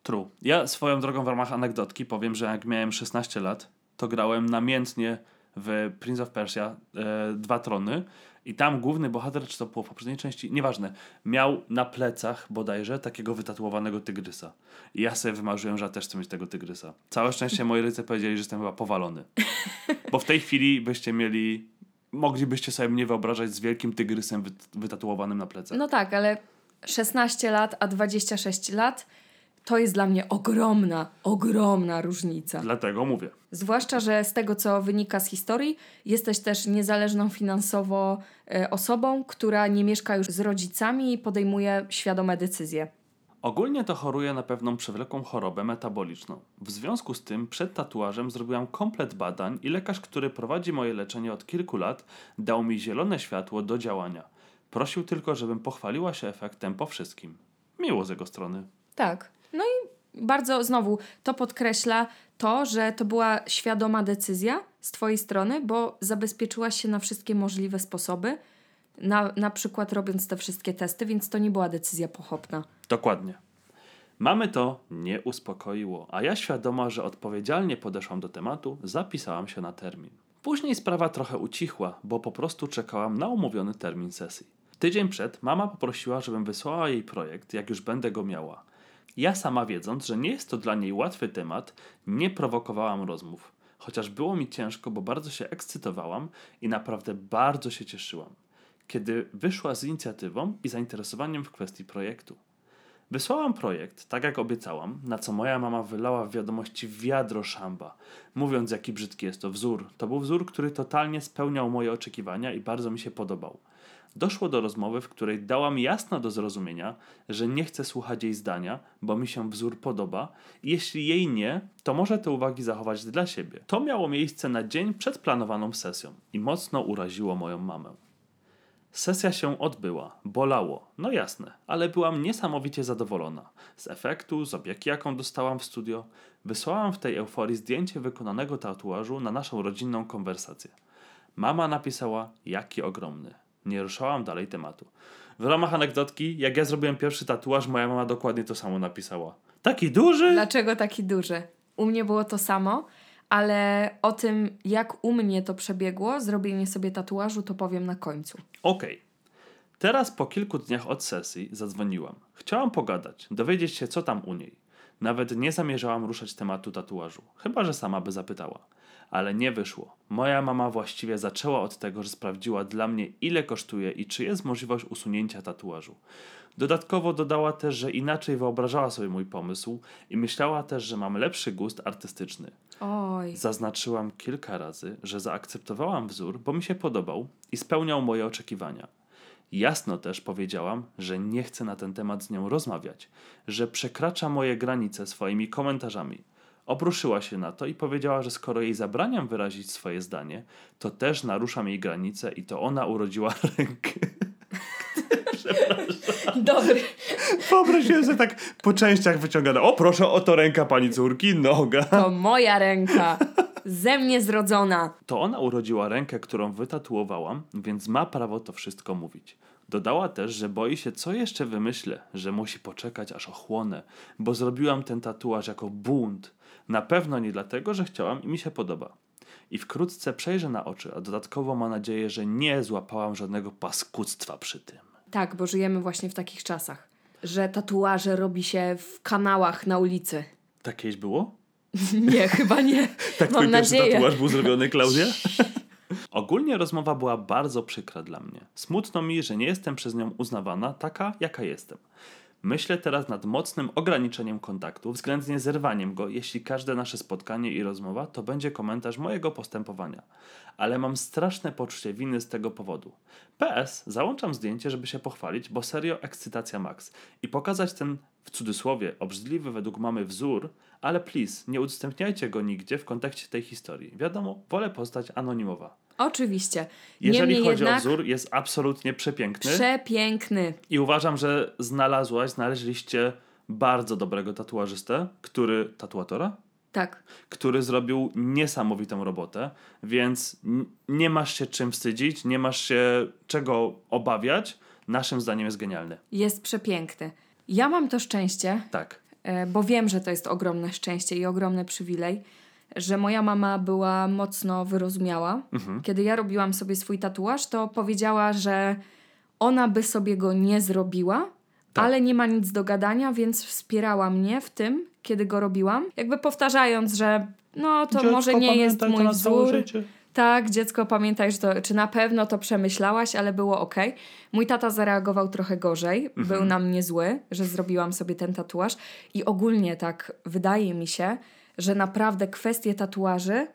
True. Ja swoją drogą w ramach anegdotki powiem, że jak miałem 16 lat, to grałem namiętnie w Prince of Persia e, Dwa Trony i tam główny bohater, czy to było w poprzedniej części, nieważne, miał na plecach bodajże takiego wytatuowanego tygrysa. I ja sobie wymarzyłem, że ja też chcę mieć tego tygrysa. Całe szczęście moi rodzice powiedzieli, że jestem chyba powalony. Bo w tej chwili byście mieli, moglibyście sobie mnie wyobrażać z wielkim tygrysem wyt- wytatuowanym na plecach. No tak, ale 16 lat, a 26 lat to jest dla mnie ogromna, ogromna różnica. Dlatego mówię. Zwłaszcza, że z tego, co wynika z historii, jesteś też niezależną finansowo e, osobą, która nie mieszka już z rodzicami i podejmuje świadome decyzje. Ogólnie to choruję na pewną przewlekłą chorobę metaboliczną. W związku z tym przed tatuażem zrobiłam komplet badań i lekarz, który prowadzi moje leczenie od kilku lat, dał mi zielone światło do działania. Prosił tylko, żebym pochwaliła się efektem po wszystkim. Miło z jego strony. Tak. No i bardzo znowu to podkreśla to, że to była świadoma decyzja z Twojej strony, bo zabezpieczyłaś się na wszystkie możliwe sposoby, na, na przykład robiąc te wszystkie testy, więc to nie była decyzja pochopna. Dokładnie. Mamy to nie uspokoiło, a ja świadoma, że odpowiedzialnie podeszłam do tematu, zapisałam się na termin. Później sprawa trochę ucichła, bo po prostu czekałam na umówiony termin sesji. Tydzień przed mama poprosiła, żebym wysłała jej projekt, jak już będę go miała. Ja sama wiedząc, że nie jest to dla niej łatwy temat, nie prowokowałam rozmów. Chociaż było mi ciężko, bo bardzo się ekscytowałam i naprawdę bardzo się cieszyłam, kiedy wyszła z inicjatywą i zainteresowaniem w kwestii projektu. Wysłałam projekt, tak jak obiecałam, na co moja mama wylała w wiadomości wiadro szamba, mówiąc jaki brzydki jest to wzór. To był wzór, który totalnie spełniał moje oczekiwania i bardzo mi się podobał. Doszło do rozmowy, w której dałam jasno do zrozumienia, że nie chcę słuchać jej zdania, bo mi się wzór podoba jeśli jej nie, to może te uwagi zachować dla siebie. To miało miejsce na dzień przed planowaną sesją i mocno uraziło moją mamę. Sesja się odbyła, bolało, no jasne, ale byłam niesamowicie zadowolona. Z efektu, z opieki, jaką dostałam w studio, wysłałam w tej euforii zdjęcie wykonanego tatuażu na naszą rodzinną konwersację. Mama napisała, jaki ogromny. Nie ruszałam dalej tematu. W ramach anegdotki, jak ja zrobiłem pierwszy tatuaż, moja mama dokładnie to samo napisała. Taki duży? Dlaczego taki duży? U mnie było to samo, ale o tym, jak u mnie to przebiegło, zrobienie sobie tatuażu, to powiem na końcu. Okej. Teraz po kilku dniach od sesji zadzwoniłam. Chciałam pogadać, dowiedzieć się co tam u niej. Nawet nie zamierzałam ruszać tematu tatuażu, chyba że sama by zapytała. Ale nie wyszło. Moja mama właściwie zaczęła od tego, że sprawdziła dla mnie ile kosztuje i czy jest możliwość usunięcia tatuażu. Dodatkowo dodała też, że inaczej wyobrażała sobie mój pomysł i myślała też, że mam lepszy gust artystyczny. Oj. Zaznaczyłam kilka razy, że zaakceptowałam wzór, bo mi się podobał i spełniał moje oczekiwania. Jasno też powiedziałam, że nie chcę na ten temat z nią rozmawiać, że przekracza moje granice swoimi komentarzami. Obruszyła się na to i powiedziała, że skoro jej zabraniam wyrazić swoje zdanie, to też naruszam jej granice i to ona urodziła [LAUGHS] rękę. [LAUGHS] Dobry. Wyobraziłem sobie tak po częściach wyciągane. O proszę, oto ręka pani córki, noga. To moja ręka. Ze mnie zrodzona. To ona urodziła rękę, którą wytatuowałam, więc ma prawo to wszystko mówić. Dodała też, że boi się, co jeszcze wymyślę, że musi poczekać, aż ochłonę, bo zrobiłam ten tatuaż jako bunt. Na pewno nie dlatego, że chciałam i mi się podoba. I wkrótce przejrzę na oczy, a dodatkowo ma nadzieję, że nie złapałam żadnego paskudztwa przy tym. Tak, bo żyjemy właśnie w takich czasach, że tatuaże robi się w kanałach na ulicy. Tak kiedyś było? [LAUGHS] Nie, chyba nie. [LAUGHS] Tak Mam twój pierwszy nadzieję. tatuaż był zrobiony, Klaudia? [LAUGHS] Ogólnie rozmowa była bardzo przykra dla mnie. Smutno mi, że nie jestem przez nią uznawana taka, jaka jestem. Myślę teraz nad mocnym ograniczeniem kontaktu, względnie zerwaniem go, jeśli każde nasze spotkanie i rozmowa to będzie komentarz mojego postępowania. Ale mam straszne poczucie winy z tego powodu. PS, załączam zdjęcie, żeby się pochwalić, bo serio ekscytacja max. I pokazać ten, w cudzysłowie, obrzydliwy według mamy wzór, ale please, nie udostępniajcie go nigdzie w kontekście tej historii. Wiadomo, wolę postać anonimowa. Oczywiście. Jeżeli Niemniej chodzi jednak o wzór, jest absolutnie przepiękny. przepiękny. I uważam, że znalazłaś, znaleźliście bardzo dobrego tatuażystę, który. tatuatora? Tak. Który zrobił niesamowitą robotę, więc nie masz się czym wstydzić, nie masz się czego obawiać. Naszym zdaniem jest genialny. Jest przepiękny. Ja mam to szczęście, Tak. e, bo wiem, że to jest ogromne szczęście i ogromny przywilej, że moja mama była mocno wyrozumiała. Kiedy ja robiłam sobie swój tatuaż, to powiedziała, że ona by sobie go nie zrobiła, Tak. ale nie ma nic do gadania, więc wspierała mnie w tym, kiedy go robiłam. Jakby powtarzając, że no to może nie jest mój wzór. Tak, dziecko, pamiętaj, że to, czy na pewno to przemyślałaś, ale było ok. Mój tata zareagował trochę gorzej, był na mnie zły, że zrobiłam sobie ten tatuaż. I ogólnie tak wydaje mi się, że naprawdę kwestie tatuaży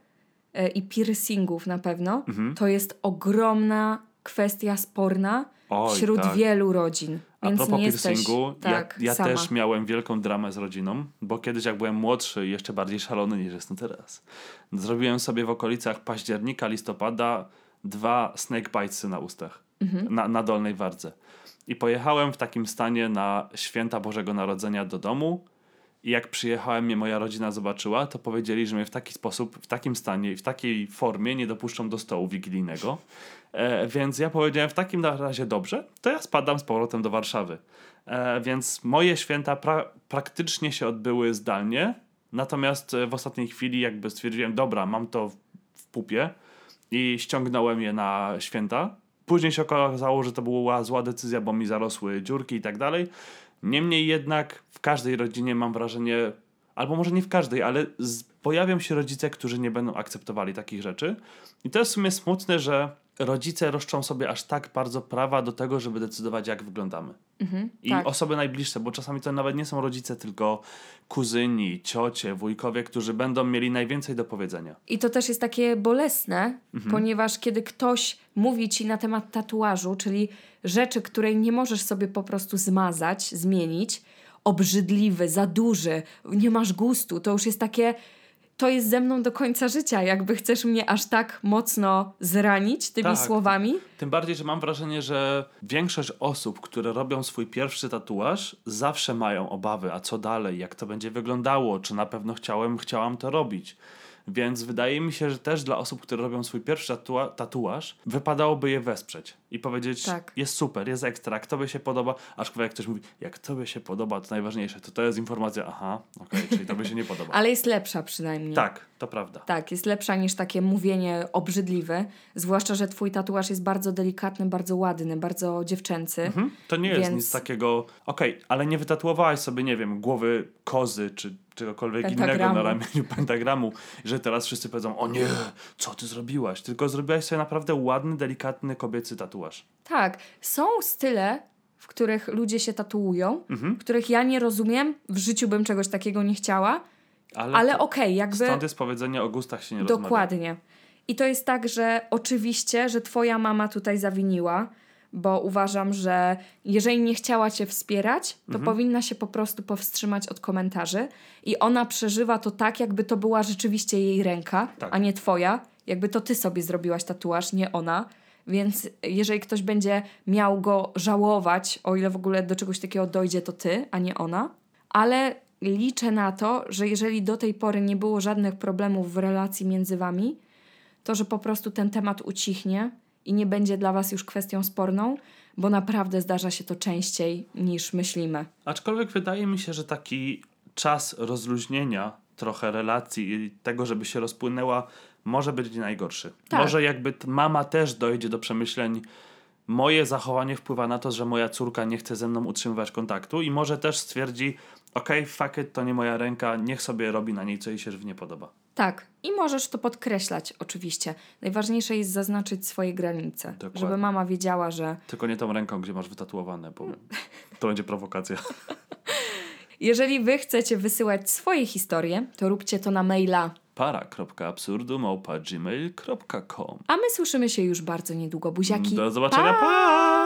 e, i piercingów na pewno to jest ogromna kwestia sporna Oj, wśród tak. wielu rodzin. A Więc propos jesteś piercingu, tak, ja, ja sama. też miałem wielką dramę z rodziną, bo kiedyś jak byłem młodszy i jeszcze bardziej szalony niż jestem teraz, zrobiłem sobie w okolicach października, listopada dwa snake bitesy na ustach, Mhm. na, na dolnej wardze. I pojechałem w takim stanie na święta Bożego Narodzenia do domu i jak przyjechałem, mnie moja rodzina zobaczyła, to powiedzieli, że mnie w taki sposób, w takim stanie i w takiej formie nie dopuszczą do stołu wigilijnego. E, więc ja powiedziałem w takim razie dobrze, to ja spadam z powrotem do Warszawy. E, więc moje święta pra- praktycznie się odbyły zdalnie, natomiast e, w ostatniej chwili jakby stwierdziłem, dobra, mam to w, w pupie i ściągnąłem je na święta. Później się okazało, że to była zła decyzja, bo mi zarosły dziurki i tak dalej. Niemniej jednak w każdej rodzinie mam wrażenie, albo może nie w każdej, ale z, pojawią się rodzice, którzy nie będą akceptowali takich rzeczy. I to jest w sumie smutne, że rodzice roszczą sobie aż tak bardzo prawa do tego, żeby decydować, jak wyglądamy. I tak. osoby najbliższe, bo czasami to nawet nie są rodzice, tylko kuzyni, ciocie, wujkowie, którzy będą mieli najwięcej do powiedzenia. I to też jest takie bolesne, Mhm. ponieważ kiedy ktoś mówi ci na temat tatuażu, czyli rzeczy, której nie możesz sobie po prostu zmazać, zmienić, obrzydliwy, za duży, nie masz gustu, to już jest takie. To jest ze mną do końca życia. Jakby chcesz mnie aż tak mocno zranić tymi Tak. słowami. Tym bardziej, że mam wrażenie, że większość osób, które robią swój pierwszy tatuaż, zawsze mają obawy, a co dalej, jak to będzie wyglądało, czy na pewno chciałem, chciałam to robić. Więc wydaje mi się, że też dla osób, które robią swój pierwszy tatua- tatuaż, wypadałoby je wesprzeć i powiedzieć, Tak. jest super, jest ekstra, jak tobie się podoba, aczkolwiek jak ktoś mówi, jak tobie się podoba, to najważniejsze, to to jest informacja, aha, okej, czyli tobie się nie podoba. [LAUGHS] Ale jest lepsza przynajmniej. Tak, to prawda. Tak, jest lepsza niż takie mówienie obrzydliwe. Zwłaszcza, że twój tatuaż jest bardzo delikatny, bardzo ładny, bardzo dziewczęcy. Mhm. To nie jest Więc- nic takiego. Okej, ale nie wytatuowałaś sobie, nie wiem, głowy kozy czy czegokolwiek innego Pentagramu. na ramieniu [LAUGHS] pentagramu, że teraz wszyscy powiedzą: O nie, co ty zrobiłaś? Tylko zrobiłaś sobie naprawdę ładny, delikatny kobiecy tatuaż. Tak, są style, w których ludzie się tatuują, Mhm. których ja nie rozumiem, w życiu bym czegoś takiego nie chciała, Ale, ale okej, jakby stąd jest powiedzenie o gustach się nie rozmawia. dokładnie. I to jest tak, że oczywiście, że twoja mama tutaj zawiniła, bo uważam, że jeżeli nie chciała cię wspierać, to Mhm. powinna się po prostu powstrzymać od komentarzy i ona przeżywa to tak, jakby to była rzeczywiście jej ręka, Tak. a nie twoja. Jakby to ty sobie zrobiłaś tatuaż, nie ona. Więc jeżeli ktoś będzie miał go żałować, o ile w ogóle do czegoś takiego dojdzie, to ty, a nie ona. Ale liczę na to, że jeżeli do tej pory nie było żadnych problemów w relacji między wami, to że po prostu ten temat ucichnie i nie będzie dla was już kwestią sporną, bo naprawdę zdarza się to częściej niż myślimy. Aczkolwiek wydaje mi się, że taki czas rozluźnienia trochę relacji i tego, żeby się rozpłynęła, może być najgorszy. Tak. Może jakby mama też dojdzie do przemyśleń, moje zachowanie wpływa na to, że moja córka nie chce ze mną utrzymywać kontaktu i może też stwierdzi, okej, fuck it, to nie moja ręka, niech sobie robi na niej co jej się żywnie podoba. Tak, i możesz to podkreślać oczywiście. Najważniejsze jest zaznaczyć swoje granice, Dokładnie. żeby mama wiedziała, że Tylko nie tą ręką, gdzie masz wytatuowane, bo [LAUGHS] to będzie prowokacja. jeżeli wy chcecie wysyłać swoje historie, to róbcie to na maila. para.absurdumałpa.gmail.com A my słyszymy się już bardzo niedługo. Buziaki. Do zobaczenia, Pa! pa!